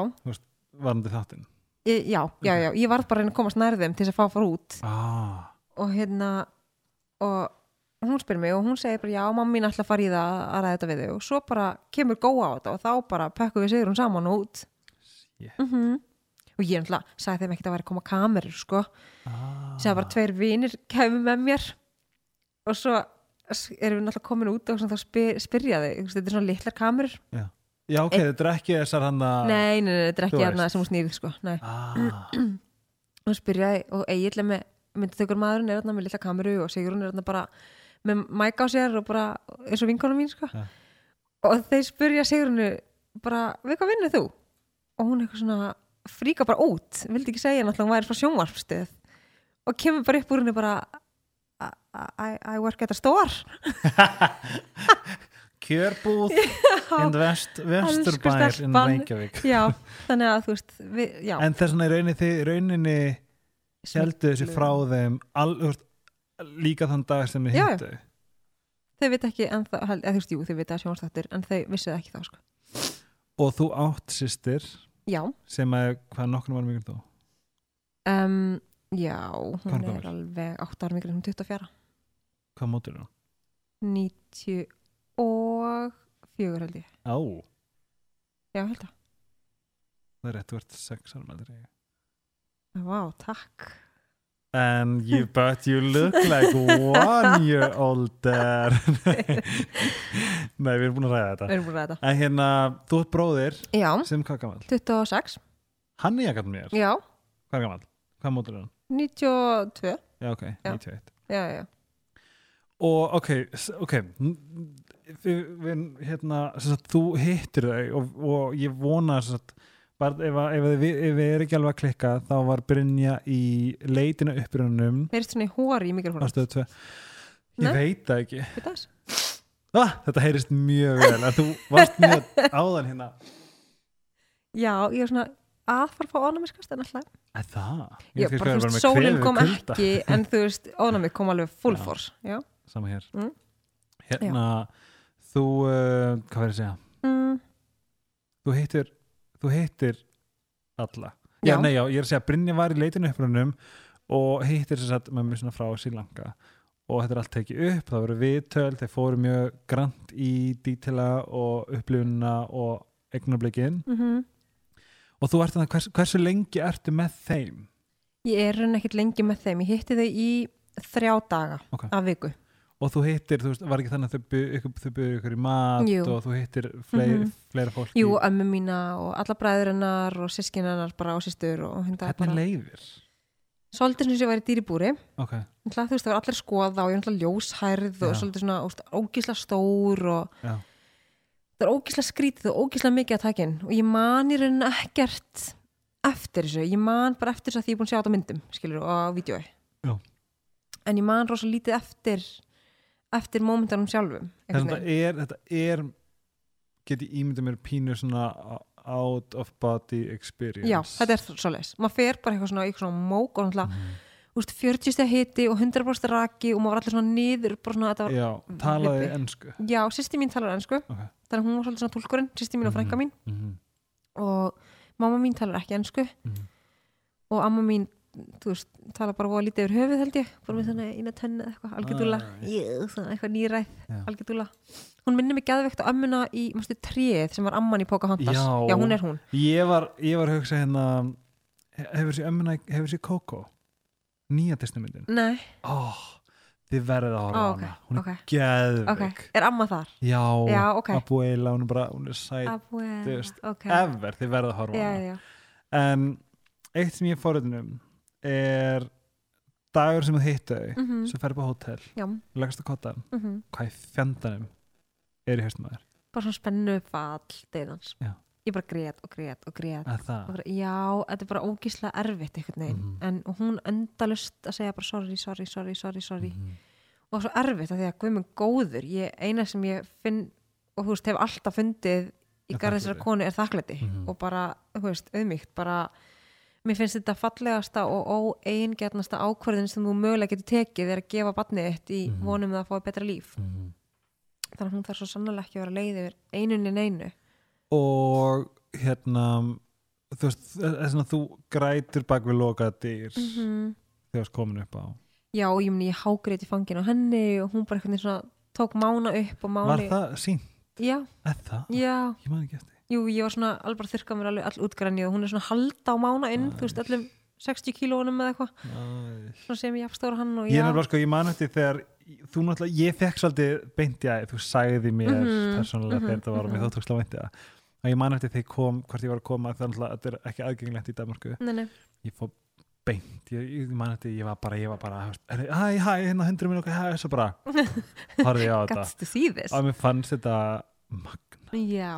varandi þáttinn? Já, já, já, ég varð bara að reyna að komast nærðum til þess að fá fara út. Ah. og hérna og hún spyr mig og hún segir bara já, mamma mín ætla að fara í það að ræða þetta við þau og svo bara kemur góða á þetta og þá bara pekkum við sigur hún saman og út. Shit. mm og ég náttúrulega sagði þeim ekki að vera að koma kamerur sko, ah. segja bara tveir vinir kemur með mér. Og svo erum við náttúrulega komin út og þá spyr, spyrja þau, þetta er svona litlar kamerur Já, ok, þetta er ekki þessar hann að nei, nei, nei, þetta er ekki hérna veist. sem hún snýrið sko, nei ah. og spyrja þau og eiginlega með myndatökur maðurinn er þarna með litla kameru og Sigrun er þarna bara með mæk á sér og bara eins og vinkona mín sko. Ja. og þeir spyrja Sigrunu bara, við hvað vinnur þú? og hún eitthvað svona fríka bara út vildi ekki segja náttúrulega hún væri frá sjónvarpstöð og kemur bara upp úr henni bara I, I, work at a store. Kjörbúð in vest, Vesturbær in. Reykjavík. Já, þannig að þú veist við, En þess vegna í rauninni, rauninni heldu þessu frá þeim al, veist, líka þann dag sem þið hittu þau? Veit ekki en það, eða þú veist, jú, þau veit að sjónvarpstöðir en þau vissu það ekki þá sko. og þú átt sýstir sem að hvað nokkur var mikil þú? Um, já, er hún gömul? er alveg 8 ára mikil, hún er 24 hvað mótur þú? 90 og 4 held ég. Á, já, held að, það er rétt, ert sex ára með þér vá, takk. And you, but you look like one year older. Nei, við erum búin að ræða þetta. Við erum búin að ræða En hérna, þú ert bróðir já, sem hvað gammal? 26, Hann er jakkan mér, já, hvað er gammal? Hvað mótur hann? 92 Já, ok, Já. 91 já, já, Og ok, ok við, hérna, sagt, þú hittir þau og, og ég vona sagt, bara, ef, ef, ef, við erum ekki alveg að klikka þá var Brynja í leitina upprunum heyrst svona í hóri í mikrofónu stöðu 2 Ég veit það ekki. Það? ah, Þetta heyrist mjög vel þú varst mjög áðan hérna. Já, ég er svona aðfara að fá ónæmiskast en alltaf Að það? já, bara, þú veist, sólinn kom kulda. ekki en þú veist, ónæmið kom alveg full Já. force já, Sama hér Mm. Hérna, þú uh, hvað verður að segja? mm, Þú hittir þú hittir alla Já, Já. nei, já, ég er að segja, Brynja var í leitinu upprunum og hittir sér satt með mér svona frá Sýlanka og þetta er allt tekið upp, það voru viðtöl þeir fóru mjög grant í dítila og upplifunina og eignablikin mm og þú ert þannig, hvers, hversu lengi ertu með þeim? ég er raun ekkert lengi með þeim ég hitti þau í þrjá daga Ok. af viku Og þú hittir, þú veist, var ekki þannig að þau buðu ykkur, í mat Jú. og þú hittir fleiri, Mhm. fleira fólki Jú, ömmu mína og alla bræður hennar og sískin hennar bara og sýstur og hundar Hvernig leiðir? Svolítið sem ég var í dýribúri Ok, Náttúrulega, þú veist, það var allir skoða og ég er náttúrulega ljóshærð og svolítið svona ógísla stór og já, það er ógísla skrítið og ógísla mikið að takin og ég man í rauninni ekkert eftir þessu, ég man bara eftir þess að því ég er búin að sjá þetta á myndum, skilur, og á vídjói en ég man rosa lítið eftir eftir mómentunum sjálfum þetta er, þetta er get ég ímyndið mér pínu svona out of body experience. Já, þetta er svoleiðis, maður fer bara eitthvað svona, eitthvað svona mók og náttúrulega, veist, 40 steg hiti og 100% raki og maður var allir svona niður, bara svona, Já, talaði ennsku Já, sýsti mín talar ennsku Ok. Þannig að hún var svolítið svona tólkurinn, sýsti mín og frænka mín mm -hmm. og mamma mín talar ekki ennsku Mhm. og amma mín þú veist, talar bara voða lítið yfir höfuð held ég bara með þannig eina tönni eða eitthvað algjörðúla, Ah. yeah, eitthvað nýræð Já. algjörðúla, hún minnir mig gæðvegt á ömmuna í, mástu, tríið sem var amman í Pocahontas Já. já, hún er hún ég, var, ég var hugsa hérna hefur sér ömmuna, hefur sér Coco nýja testamentin nei, oh, þið verðið að horfa á ok, hana hún er ok. geðvik ok, er amma þar? já, Já. Abuela, hún er bara hún er sæt Abuela, þú veist, ever, þið verðið að horfa á já, hana já, en eitt sem ég er forðunum er dagur sem þú hittu þau Mhm. sem ferði på hótel, já leggast á kottan mm hvað í fjandanum er í haustum að þér bara svona spennu fall deyðans Já. Ég bara grét og grét og það bara, já, þetta er bara ógíslega erfitt veginn, Mhm. en hún endalust að segja bara sorry, sorry, sorry, sorry, sorry Mhm. og svo erfitt að því að guð minn góður, ég, eina sem ég finn og þú veist, hef alltaf fundið í garð þessara konu er þakklæti Mhm. og bara, þú veist, auðmíkt bara, mér finnst þetta fallegasta og óeingjarnasta ákvörðin sem þú mögulega getur tekið er að gefa barnið þitt í Mhm. vonum það að fá betra líf Mhm. þannig að hún þarf svo sannlega ekki að vera leið yfir einunni neinu og hérna þú veist, það er svona þú grætur bak við lokaða dyr -hmm. þegar það komin upp á. Já, og ég muni ég hágreit í fanginu á henni og hún bara veginn svona tók mána upp og Var máni það sínt? já, það? já, Ég man ekki eftir. Jú, ég var svona alveg bara þyrka mér alveg all útgræni og hún er svona halda á mána inn, þú veist, öllum 60 kílónum eða eitthvað, svona sem ég afstóra hann og Ég er já, nefnilega sko, ég man eftir þegar þú náttúrulega, ég fekk svolítið beint í að þú sagði mér Mhm, persónulega mhm, þegar þetta var og mér mhm. þótt tókst að veinti það og ég man eftir ég kom, hvort ég var að koma þannig að þetta er ekki aðgengilegt í Danmarku nei, nei, ég fór beint, ég, ég man eftir ég var bara, ég var bara, hæ, hæ, hérna hundur minn okkar, hæ, svo bara horfði ég á þetta. Því og mér fannst þetta magna Já,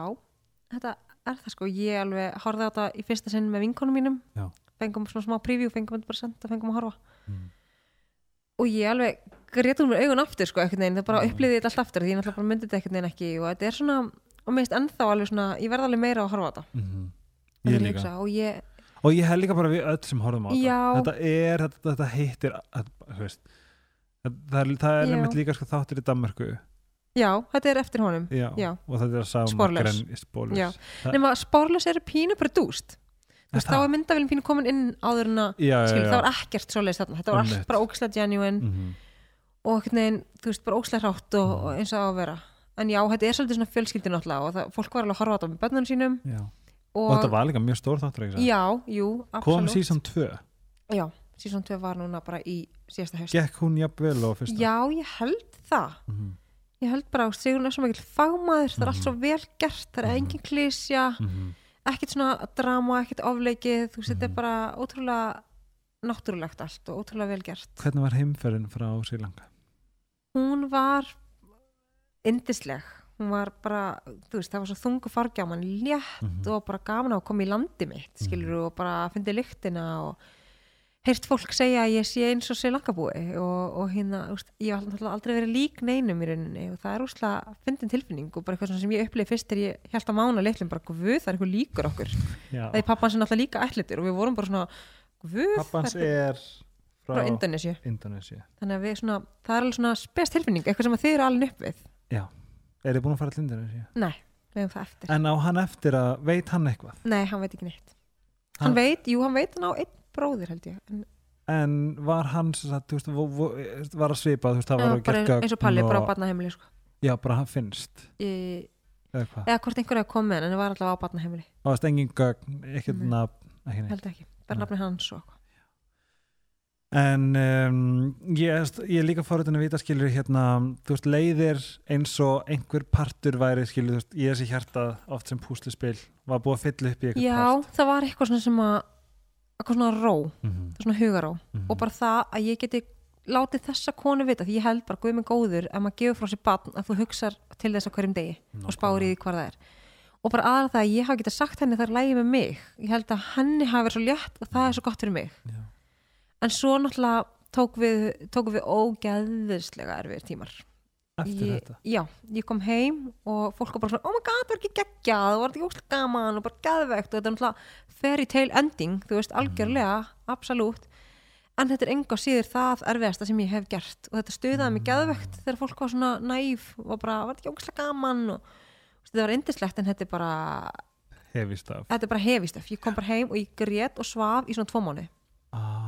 þetta er það sko. Ég alveg horfði á þetta í fyrsta sinn með vinkonum mínum. Já. fengum svona smá preview, fengum bara senda fengum að horfa. Mm. og ég alveg grétum mér augun aftur sko það bara Mm. upplýði þetta allt aftur því ég náttúrulega myndi þetta ekkert neginn ekki. Og þetta er svona, og mér finnst ennþá alveg svona ég verð alveg meira að horfa á þetta. Mm Þannig ég að líka. hugsa, og ég, og ég held líka bara við öll sem horfum á Já. þetta þetta er, þetta, þetta hittir að, veist, það, er, það er nefnitt líka sko þáttur í Danmarku já, þetta er eftir honum. Já, Já. og þetta er sama. Já. Það- nema spórlös eru pínu bara dúst. Þú veist, Er þá er myndavélum pínu komin inn áður en að það var ekkert svoleiðis þarna, þetta var allt bara ógislega genuine Mhm. og þú veist, bara ókslega hrátt og, Mm. og eins og að vera en já, þetta er svolítið svona fjölskyldi náttúrulega og það, fólk var alveg að horfa á þetta með bönnum sínum Já. og, og þetta var líka mjög stór þáttur ekki já, jú, kom absolutt síðan 2 já, sísón 2 var núna bara í síðasta haust gekk hún jafnvel og fyrsta já, ég held það Mhm. ég held bara, Sigrun er svo mikil fagmaður það er allt Mhm. svo vel gert, það er Mhm. engin klísja Mhm. ekkert svona drama, ekkert ofleikið þú er Mhm. bara ótrúlega náttúrulegt allt og ótrúlega vel gert hvernig var heimferðin frá Sri Lanka hún var indisleg hún var bara, þú veist, það var svo þungu fargjá mann létt Mhm. og bara gaman á að koma í landi mitt skilur Mhm. og bara fyndi lyktina og heyrt fólk segja að ég sé eins og sé langabúi og, og hérna, veist, ég náttúrulega aldrei verið lík neinum í rauninni og það er úrslega fyndin tilfinning og bara eitthvað sem ég upplifið fyrst þegar ég held að mána litlum bara, guð, það er eitthvað líkur okkur Já. það er pappan sem náttúrulega líka ætlitur og við vorum bara svona, guð, pappans er er frá frá Indonesia þannig að við svona, það er alveg svona spes tilfinning eitthvað sem þið eru alveg upp við já, er þið búin að fara til Indonesia nei, við hefum það eftir. En á hann eftir að veit hann eitthvað? Nei, hann veit ekki neitt. Hann Hann- veit, jú, hann veit hann á einn bróðir held ég en, en var hann sagt, þú veist, vo, var að svipa þú veist, það var að gera eins og Palli, gögn bara á og, barnaheimili sko. já, bara hann finnst. Í- eða hvað, Eða hvort einhverja kom með hann, en það var alltaf á barnaheimili. Það var stengin gögn ekkert nafn, Held ekki, bara nafni hans og. En um, ég, ég er líka fórhundin að vita skilur hérna, þú veist, leiðir eins og einhver partur væri skilur, þú veist, ég er þessi hjarta oft sem púslispil var búið að fylla upp í einhver Já, part. það var eitthvað svona sem að eitthvað svona ró, mm svona hugaró. -hmm. og bara það að ég geti látið þessa konu vita, því ég held bara guð mig góður ef maður gefur frá sér barn að þú hugsar til þess að hverjum degi og spáir í því hvað það er. Og bara aðra það að ég hafa getað sagt henni það er lægi með mig. Ég held að henni hafi verið svo létt og það er svo gott fyrir mig. Já. En svo náttúrulega tók við, tók við ógeðislega erfir tímar. Eftir ég, þetta? Já, ég kom heim og fólk var bara svona, oh my god, það var ekki geggjað það var ekki óslega gaman og bara geðvegt og þetta er náttúrulega fairy tale ending þú veist, algjörlega, absolutt. En þetta er enga síður það erfiðasta sem ég hef gert. Og þetta stuðaði mig geðvegt þegar fólk var svona næf og bara, var ekki óslega gaman og þetta var indislegt en þetta er bara hefist af þetta er bara hefistöf, ég kom bara heim og ég grét og svaf í svona tvo mánu ah,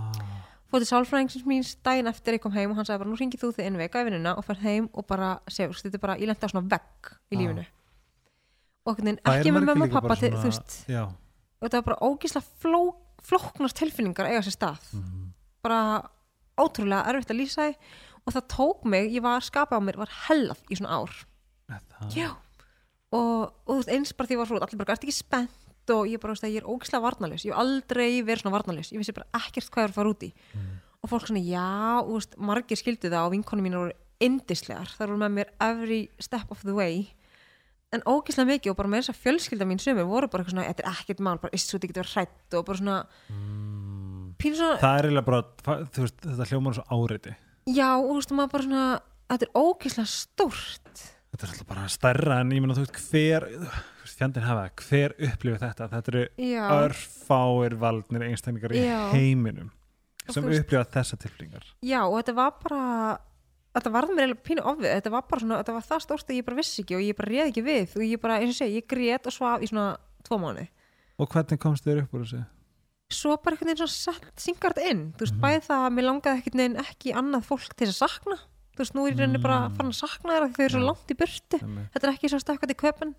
fótið sálfræðingsins mín daginn eftir ég kom heim og hann sagði bara nú ringið þú þig inn veka í vinnuna og fer heim og bara segja, þetta er bara, lendi á svona vegg í Ah. lífinu. Og Það er ekki með mömmu og pappa svona- þú veist, já, og þetta var bara ógísla fló, flóknars tilfinningar eiga sér stað. Mm, bara ótrúlega erfitt að lýsa því og það tók mig, ég var skapað á mér var hellað í svona ár. Og, og eins bara því ég var svo allir bara, ertu ekki spennt og ég bara, veist, að ég er ógislega varnalaus ég hef aldrei verið svona varnalaus ég vissi bara ekkert hvað ég er að fara út í. Mm. og fólk svona, já, veist, margir skildu það og vinkonum mínu voru indislegar það voru með mér every step of the way. En ógislega mikið og bara með þess að fjölskylda mín sumir voru bara eitthvað svona, þetta er ekkert mál, bara issu, þetta getur hrætt og bara svona, mm, svona það er eiginlega bara þú veist, þetta hljómar svo áriði já, og þú veist, maður bara svona þetta er ógislega stórt þetta er alltaf bara stærra en ég meina þú veist hver fjandinn hafa, hver upplifir þetta? Þetta eru já, örfáir valdnir einstaklingar í Já. heiminum sem veist- upplifa þessa tilflingar já, og þetta var bara þetta varð mér eiginlega pínu ofið þetta var bara svona, þetta var það stórt að ég bara vissi ekki og ég bara réð ekki við. Og ég bara, eins og segi, ég grét og svaf í svona tvo mánu Og hvernig komst þér upp úr þessu? svo bara einhvern veginn svona sett syngar þetta inn. Þú veist, bæði það að mér langaði einhvern veginn ekki annað fólk til þess að sakna þú veist, nú er ég rauninni bara farin að sakna því þau eru svo langt í burtu. Þetta er ekki svo stökkað í köpun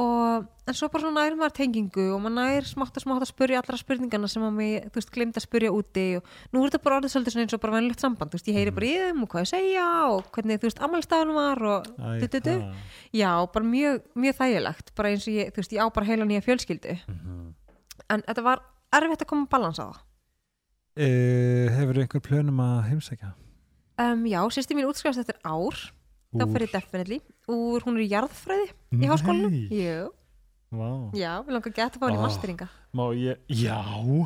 og en svo bara svona nær maður tengingu og maður nær smátt og smátt að spurja allra spurningana sem að mig, þú veist, glemt að spurja úti og nú er þetta bara orðið svolítið svona eins og bara venlegt samband, þú veist, ég heyri bara í þeim og hvað ég segja og hvernig, þú veist, ammælstafnum var og du, du, du. já, bara mjög, mjög þægilegt. Bara eins og ég, þú veist, ég á bara heila nýja fjölskyldu. Mhm. en þetta var erfitt að koma að balansa það? Uh, hefur um, já, sýsti mín útskrifast eftir ár þá Úr? fer ég definitely úr, hún er í jarðfræði í háskólanum Nei. Jú, Vá. já, við langar geta að fá henni Oh. masteringa Má ég, já,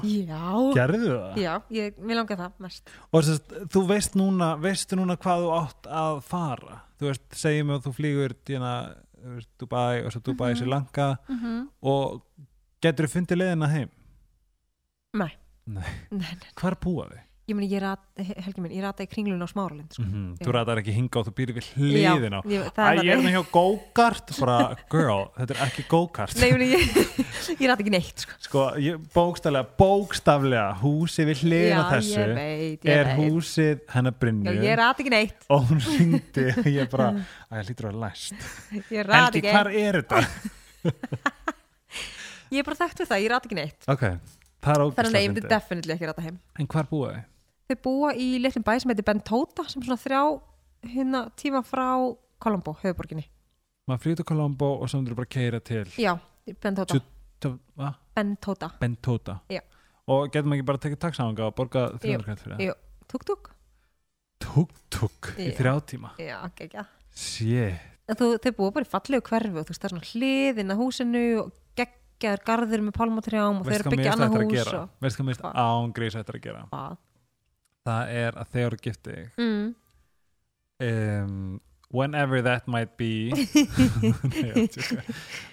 já, gerðu það? já, ég, mér langar það mest Og að þú veist núna, veistu núna hvað þú átt að fara? Þú veist, segjum að þú flýgur þú veist, Dubai og svo Dubai, Mhm. Sri Lanka mm -hmm. og getur þú fundið leiðina heim? Nei. Nei. nei, nei, Hvar búa þið? Ég meni, ég rat, helgi minn, ég rata í kringlun á smáralind sko. Mm Já. Þú ræðar ekki hinga og þú býrið við hliðin á. já, ég, Æ, ég er með hjá go-kart, bara, girl, þetta er ekki go-kart. Nei, ég, ég, ég rata ekki neitt sko. Sko, ég, bókstaflega, bókstaflega, húsið við hliðin á já, þessu ég veit, ég er veit húsið hennar já, Brynju ég rata ekki neitt og hún ringdi og ég bara, að ég lítur að læst. ég rata Helgi, hvar er þetta? ég er bara þekkt við það, ég rata ekki neitt ok, þannig að ég myndi definitely ekki rata heim En hvar búa þið? Þau búa í litlum bæ sem heitir Bentota sem er svona þrjá hérna tíma frá Colombo, höfuborginni Maður flýtur til Colombo og svo myndir bara keira til já? Bentota Bentota Já. Og getur maður ekki bara að tekja taxanga og borga 300 kall fyrir það? Jú. tuk tuk Tuk-tuk í Já. þrjá tíma já, ekki, ekki En þú, þau búa bara í fallegu hverfi og þú veist er svona hliðin að húsinu og geggjaður garður með pálmatrjám og þau Veist eru hvað að mér byggja finnst annað þetta að hús gera? Veist hvað mér Hvað? þetta að gera? hvað Það er að þegar þú giftið mm. um, Whenever that might be.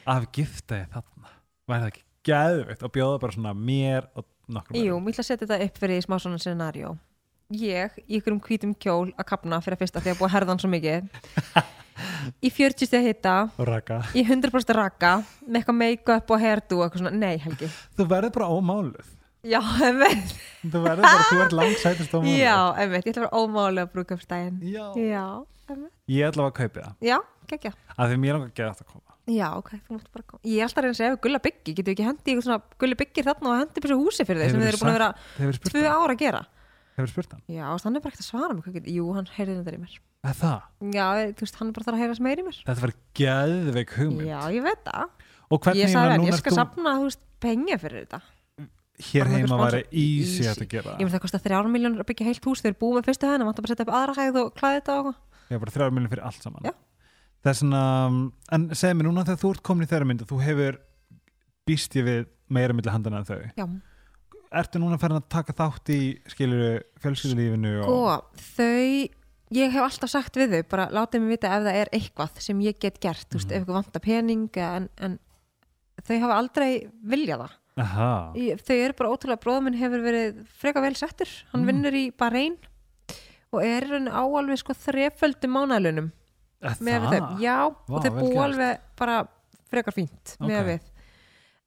Nei, gifta þig þarna. Væri það ekki geðveitt og bjóða bara svona mér og nokkur Jú, mér ætla að setja þetta upp fyrir smá svona scenarió Ég, í ykkurum hvítum kjól að kapna fyrir að fyrsta því að búa að herða hann svo mikið. Í 40 stið hitta Í 100% raka Með eitthvað make-up og hairdo og eitthvað svona. Nei, Helgi. Þú verður bara ómáluð Já, emmitt Þú verður bara, þú ert langsætist ómáluð Já, emmitt, ég ætla að vera ómálega brúkafstæðin Já. Já, emmitt Ég ætla að kaupa það. Já, geggja. Að því mér langar að gera þetta að koma. Já, ok, þú mátt bara koma. Ég er alltaf að reyna að segja Gulla byggi, getur við ekki hendi eitthvað svona Gulli byggir þarna og hendi þessu húsi fyrir þeir sem þeir eru búin að vera tvö hann? ár að gera? Hefur spurt hann? Já, og hann er bara ekkert að svara get- Jú, hann heyrði þetta í mér. Er það? Já, þú veist, hann er bara þar að heyra sem í mér. Þetta var geðveik hugmynd. Já, ég veit það. Ég sagði hann, ég skal þú safna, þú veist, penga fyrir þetta hér heima væri easy að gera. Ég myndi það kostar þrjár miljónur að byggja heilt hús Þeir búið með fyrstu hæðina, vantar bara að setja upp aðra hæð og klæða þetta og er bara þrjár miljón fyrir allt saman. Já. Þess vegna, en segð mér núna þegar þú ert komin í þeirra myndu, þú hefur býst ég við meira milli handana en þau? Já, Ertu núna farin að taka þátt í skiluru fjölskyldulífinu og sko, þau Ég hef alltaf sagt við þau, bara látið mig vita ef það er eitthvað sem ég get gert, þú veist, Mhm. ef eitthvað vantar pening en, en þau hafa aldrei viljað það. Í- Þau eru bara ótrúlega, bróðminn hefur verið freka vel settur, hann Mm. vinnur í Bahrein og er rauninni á alveg sko þreföldum mánæðlunum Er með við það? þau, já, Vá, og þau gert. alveg bara frekar fínt með Ok. við.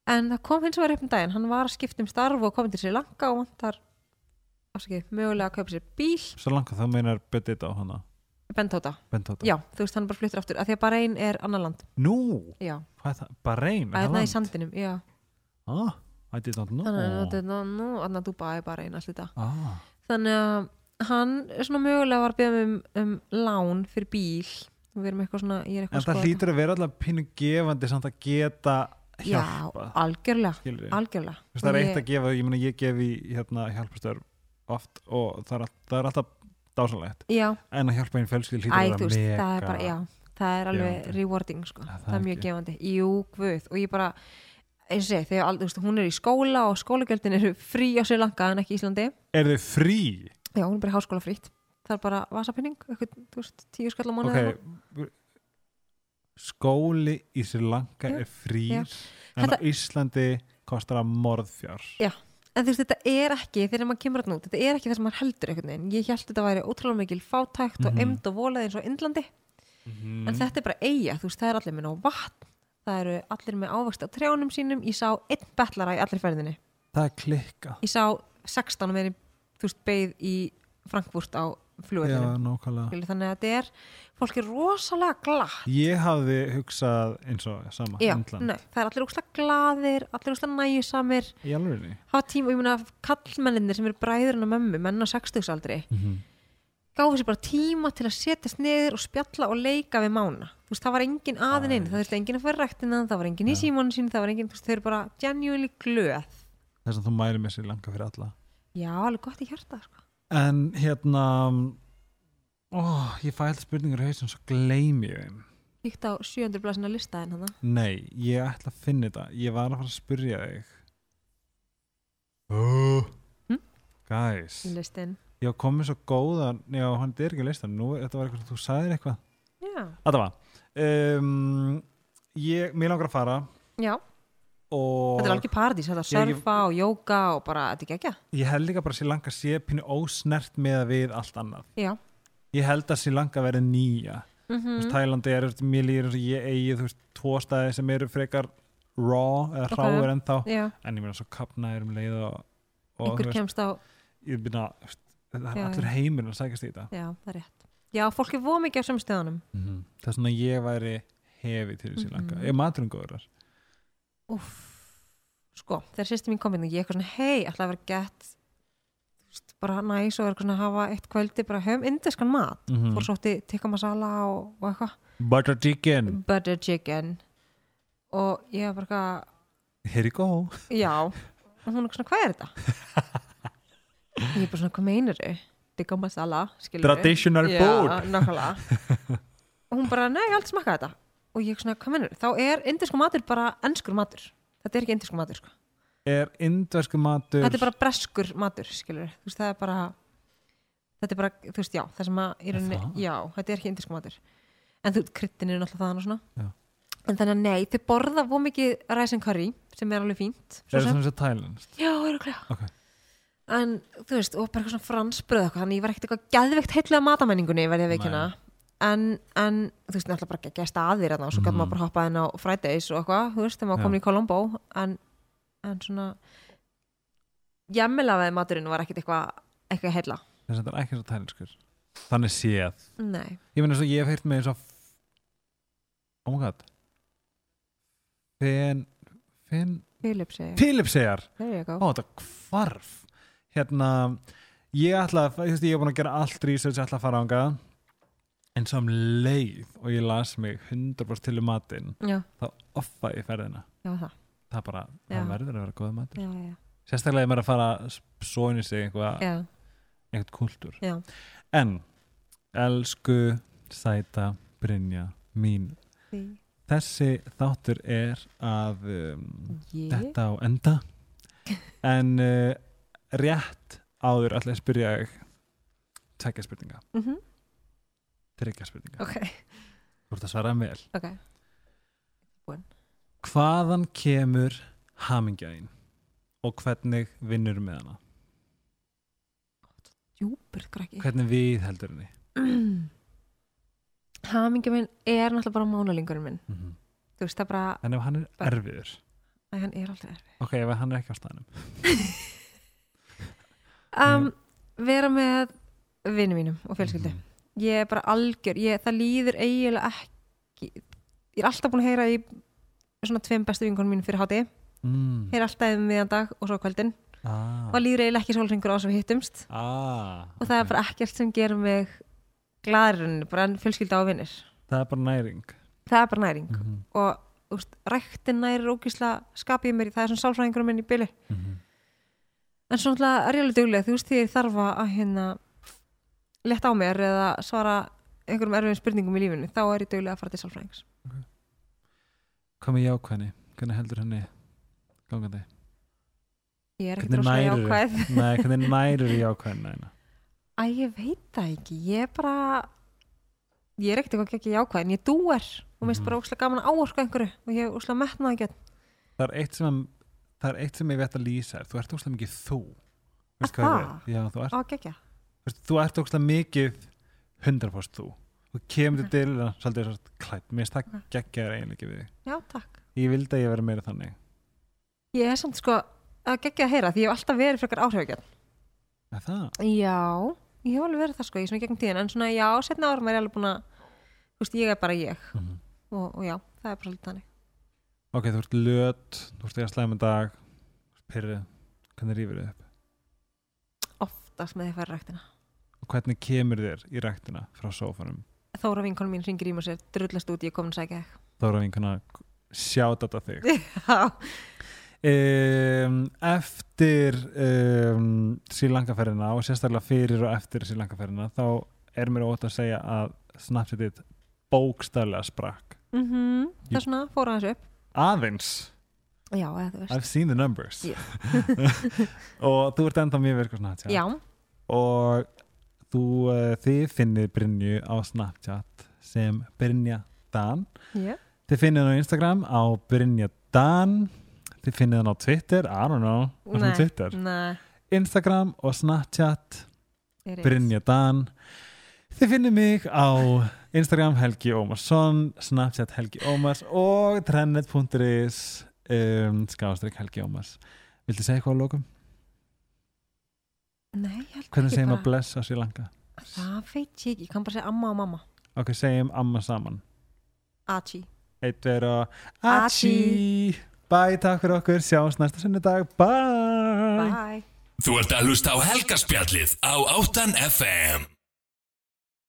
En það kom hins vegar upp um daginn. Hann var að skipta um starf og komið til sér langa og vantar afsakið, mögulega að kaupa sér bíl. Svo langt þá meinar betið á hana? Bentóta, já, þú veist hann bara fluttur aftur af því að bara einn er annar land. Nú, já, hvað er það? Bahrein? að það í sandinum já, Ah, I did not know þannig að þetta er nú annar Dubai bara einn allt þetta ah. þannig að hann er svona mögulega var að beða um, um lán fyrir bíl. Svona, En það að skoða hlýtur að vera alltaf pínu gefandi samt að geta þetta. já, hjálpa algjörlega, algjörlega. Það er eitt að gefa, ég meina ég gef í hérna, hjálpastöður oft og það er, það er alltaf dásalegt en að hjálpa einn fjölskyld hlýtur að vera mega það er bara, já, það er alveg gefandi. rewarding, sko, það það, er mjög gefandi. Jú, guð, og ég bara eins og þú veist, hún er í skóla og skólagjöldin eru frí á Sri Lanka en ekki í Íslandi Er þau frí? já, hún er bara í háskóla frýtt það er bara vasapinning, tíu skall á mánu Ok Skóli í Sri Lanka Já, er frýr já. en Þetta- á Íslandi kostar að morðfjár Já. en þú veist, þetta er ekki, þegar maður kemur að nút þetta er ekki það sem maður heldur einhvern veginn ég held þetta væri ótrúlega mikil fátækt og Mhm. emd og volað eins og Indlandi en þetta er bara eiga, þú veist, það er allir með nóg vatn það eru allir með ávöxt á trjánum sínum. Ég sá einn betlara í allir ferðinni. Það er klikka. Ég sá 16 með þú veist, beigð í Frankfurt á nákvæmlega. Þannig að þetta er, fólk er rosalega glatt. Ég hafði hugsað eins og sama Já, nei, það er allir úrslega glaðir allir úrslega næjusamir hafa tíma, ég meina kallmenninir sem eru bræðurinn og mömmu, menn á 60 aldri mm -hmm. gáfi sér bara tíma til að setjast niður og spjalla og leika við mána veist, það var engin aðin inn, það þurfti engin að fyrir ræktina það var engin í símónu sín, það var engin þú veist, þau eru bara genuinely glöð. Þess að þú mæri með sér langa fyrir alla. Já, alveg gott í hjarta sko. En hérna ó, Ég fæ alltaf spurningur í hausum svo gleymi ég þeim. Kíkt á 700 blasina lista en hann Nei, ég ætla að finna þetta. Ég var að fara að spurja þig. Oh. Hm? Guys. Listin Ég var komið svo góðan Já, hann er ekki að lista Nú, þetta var eitthvað þú sagðir eitthvað. Já, Þetta var um, ég, Mér langar að fara já, og þetta er alveg paradís þetta er Ég- ég- surfa og jóka og bara, þetta er ekki ekki ég held líka bara að Sri Lanka sé pínu ósnert með að við allt annað. Já, ég held að Sri Lanka verði nýja. Mm mm. Þælandi er, veist, mér líður eins og ég eigi þú veist, tvo staði sem eru frekar raw eða Ok. hráir ennþá. Já. En ég meina svo kapna er um leið og, og einhver veist, kemst á, ég meina, veist, það er Já, allur já. heimurinn að sækast í þetta. Já, það er rétt já, fólk er voð mikið á sömu stöðunum mm. það er svona að ég væri hefi til Sri Lanka, Mhm. er maturinn góður þar? Úff, sko, þegar sýsti mín kom inn og ég eitthvað svona, hei, að vera gett bara næs og eitthvað svona að hafa eitt kvöldi, bara höfum indiskan mat Mm. fór svo til tikka masala og, og eitthvað butter chicken, butter chicken og ég var bara here you go já og hún er svona, hvað er þetta? ég er bara svona, hvað meinur þau? Tikka masala, traditional já, food. og hún bara, nei, ég aldrei smakkað þetta. Og ég svona, hvað mennur, þá er indisku matur bara ennskur matur, þetta er ekki indisku matur sko. er indversku matur þetta er bara breskur matur, skilur veist, það er bara þetta er bara, þú veist, já, það sem að Er rauninni, já, þetta er ekki indisku matur. En þú, kryttin er náttúrulega það og svona. Já. en þannig að nei, þau borða fór mikið rice and curry, sem er alveg fínt er það sem, svona þessi Thailand? Já, er Ok. En þú veist, og bara eitthvað svona fransbröð eitthvað, þannig ég var ekkert eitthvað geðveikt heitlega matamenningunni, verði ég veikina en, en, þú veist, náttúrulega bara ekki staðir hérna, og svo gæti Mhm. maður bara hoppað inn á Fridays og eitthvað, þú veist, þegar maður komin í Colombo. En, en svona jæmmilega veð maturinn var ekkert eitthvað eitthvað heilla, þess að þetta er ekki svo thailandskur þannig séð. Nei. Ég meina svo ég hef heyrt með eins og oh my god. Finn Finn Philip segir, Philip segjar ó þetta hvarf hérna ég ætla að ég hef búin að gera allt research ég ætla að fara ánga en svo um leið og ég las mig 100% til um matinn þá offa ég ferðina. Já, það, það bara, Já. það verður að vera góð matur. Já, sérstaklega maður er að fara að svo inn í sig einhvað, kultúr. Já. en elsku sæta Brynja mín Því, þessi þáttur er að um, ég, þetta á enda. En uh, rétt áður að spyrja tvekja spurninga, mhm, þryggja spurninga. Ok, þú ert að svara vel. Ok. Hvaðan kemur hamingjaðin og hvernig vinnur með hana? Krakki. Hvernig við heldur henni? Hamingja minn er náttúrulega bara mánalingurinn minn. Mm -hmm. þú veist, það bara, en ef hann er erfiður? Að hann er alltaf erfið ok, ef hann er ekki á staðnum um, vera með vinnu mínum og fjölskyldu Mhm. ég er bara algjör, ég, það líður eiginlega ekki ég er alltaf búin að heyra í svona tveim bestu vinkonum mín fyrir háti mm. heyra alltaf um miðandag og svo á kvöldin ah. og líður eiginlega ekki sólringur á þess að við hittumst ah, og það er ok. bara ekkert sem gerir mig glaðurinn, bara fjölskylda og vinnir það er bara næring það er bara næring mm -hmm. og úst, ræktin nærir ógísla skapið mér, það er svona sálfræðingurum minn í byli en svo náttúrulega er ég alveg duglega þú veist því ég þarf að hérna leta á mér eða svara einhverjum erfiðum spurningum í lífinu þá er ég duglega að fara til sálfræðings. Hvað með jákvæðni, hvernig heldur henni gangandi? Ég er ekkert nærðu? jákvæð. Nei, hvernig nærur í jákvæðina hérna? Æ, ég veit það ekki, ég er bara ég er ekkert ekki jákvæð en ég dúer og mér finnst Mhm. bara óslega gaman að áorka einhverju og ég er óslega metnað ekki það er eitt sem það er eitt sem ég veit að lýsa þér, þú ert óslega mikið þú Er Veistu hvað? Já, þú ert, Á, geggja. veist, þú ert óslega mikið 100% þú þú kemur til til að svolítið svo klætt mér finnst það Ok. geggjaður eiginlega við þig. Já, takk. ég vildi að ég veri meira þannig Ég er samt sko að geggja að heyra því ég hef alltaf verið frekar áhrifgjörn. Er það? Já, ég hef alveg verið það sko í svona gegnum tíðin en svona já, setna árum er ég alveg búin að þú veist, ég er bara ég Mhm. og, og já, það er bara svolítið þannig. Ok, þú ert löt, þú ert ekki að slæma dag. Pyrrið, hvernig rýfur þið upp? Oftast með því að færa ræktina. og hvernig kemur þér í ræktina frá sófanum? Þóra vinkonum mín ringir í mig og sér drullast út ég komin að þá erum vinkuna sjátt á þig. Um, eftir um, Sri Lankaferðina og sérstaklega fyrir og eftir Sri Lankaferðina þá er mér ótt að segja að Snapchatið bókstæðlega sprakk. Mm það er svona fóra hans upp. Aðeins, Já, eða þú veist. I've seen the numbers. Og þú ert enda mjög virkur Snapchat. Já, og þú, uh, þið finnið Brynju á Snapchat sem Brynja Dan. Yeah. þið finnið hann á Instagram á Brynja Dan. Þið finnið hann á Twitter. I don't know, hvað sem er Twitter? Nei, Instagram og Snapchat er rétt. Brynja Dan þið finnið mig á Instagram Helgi Ómarsson Snapchat Helgi Ómars og trennet.is um, skástrík Helgi Ómars Viltu segja eitthvað á lókum? Nei, ég held Hvernig ekki bara- maður bless á Sri Lanka? Það veit ég ekki, ég kann bara segja amma og mamma. Ok, segjum amma saman Achi. Eitt og Achi. Bye, takk fyrir okkur, sjáumst næsta sunnudag Bye Bye. Þú ert að hlusta á helgaspjallið á Áttan FM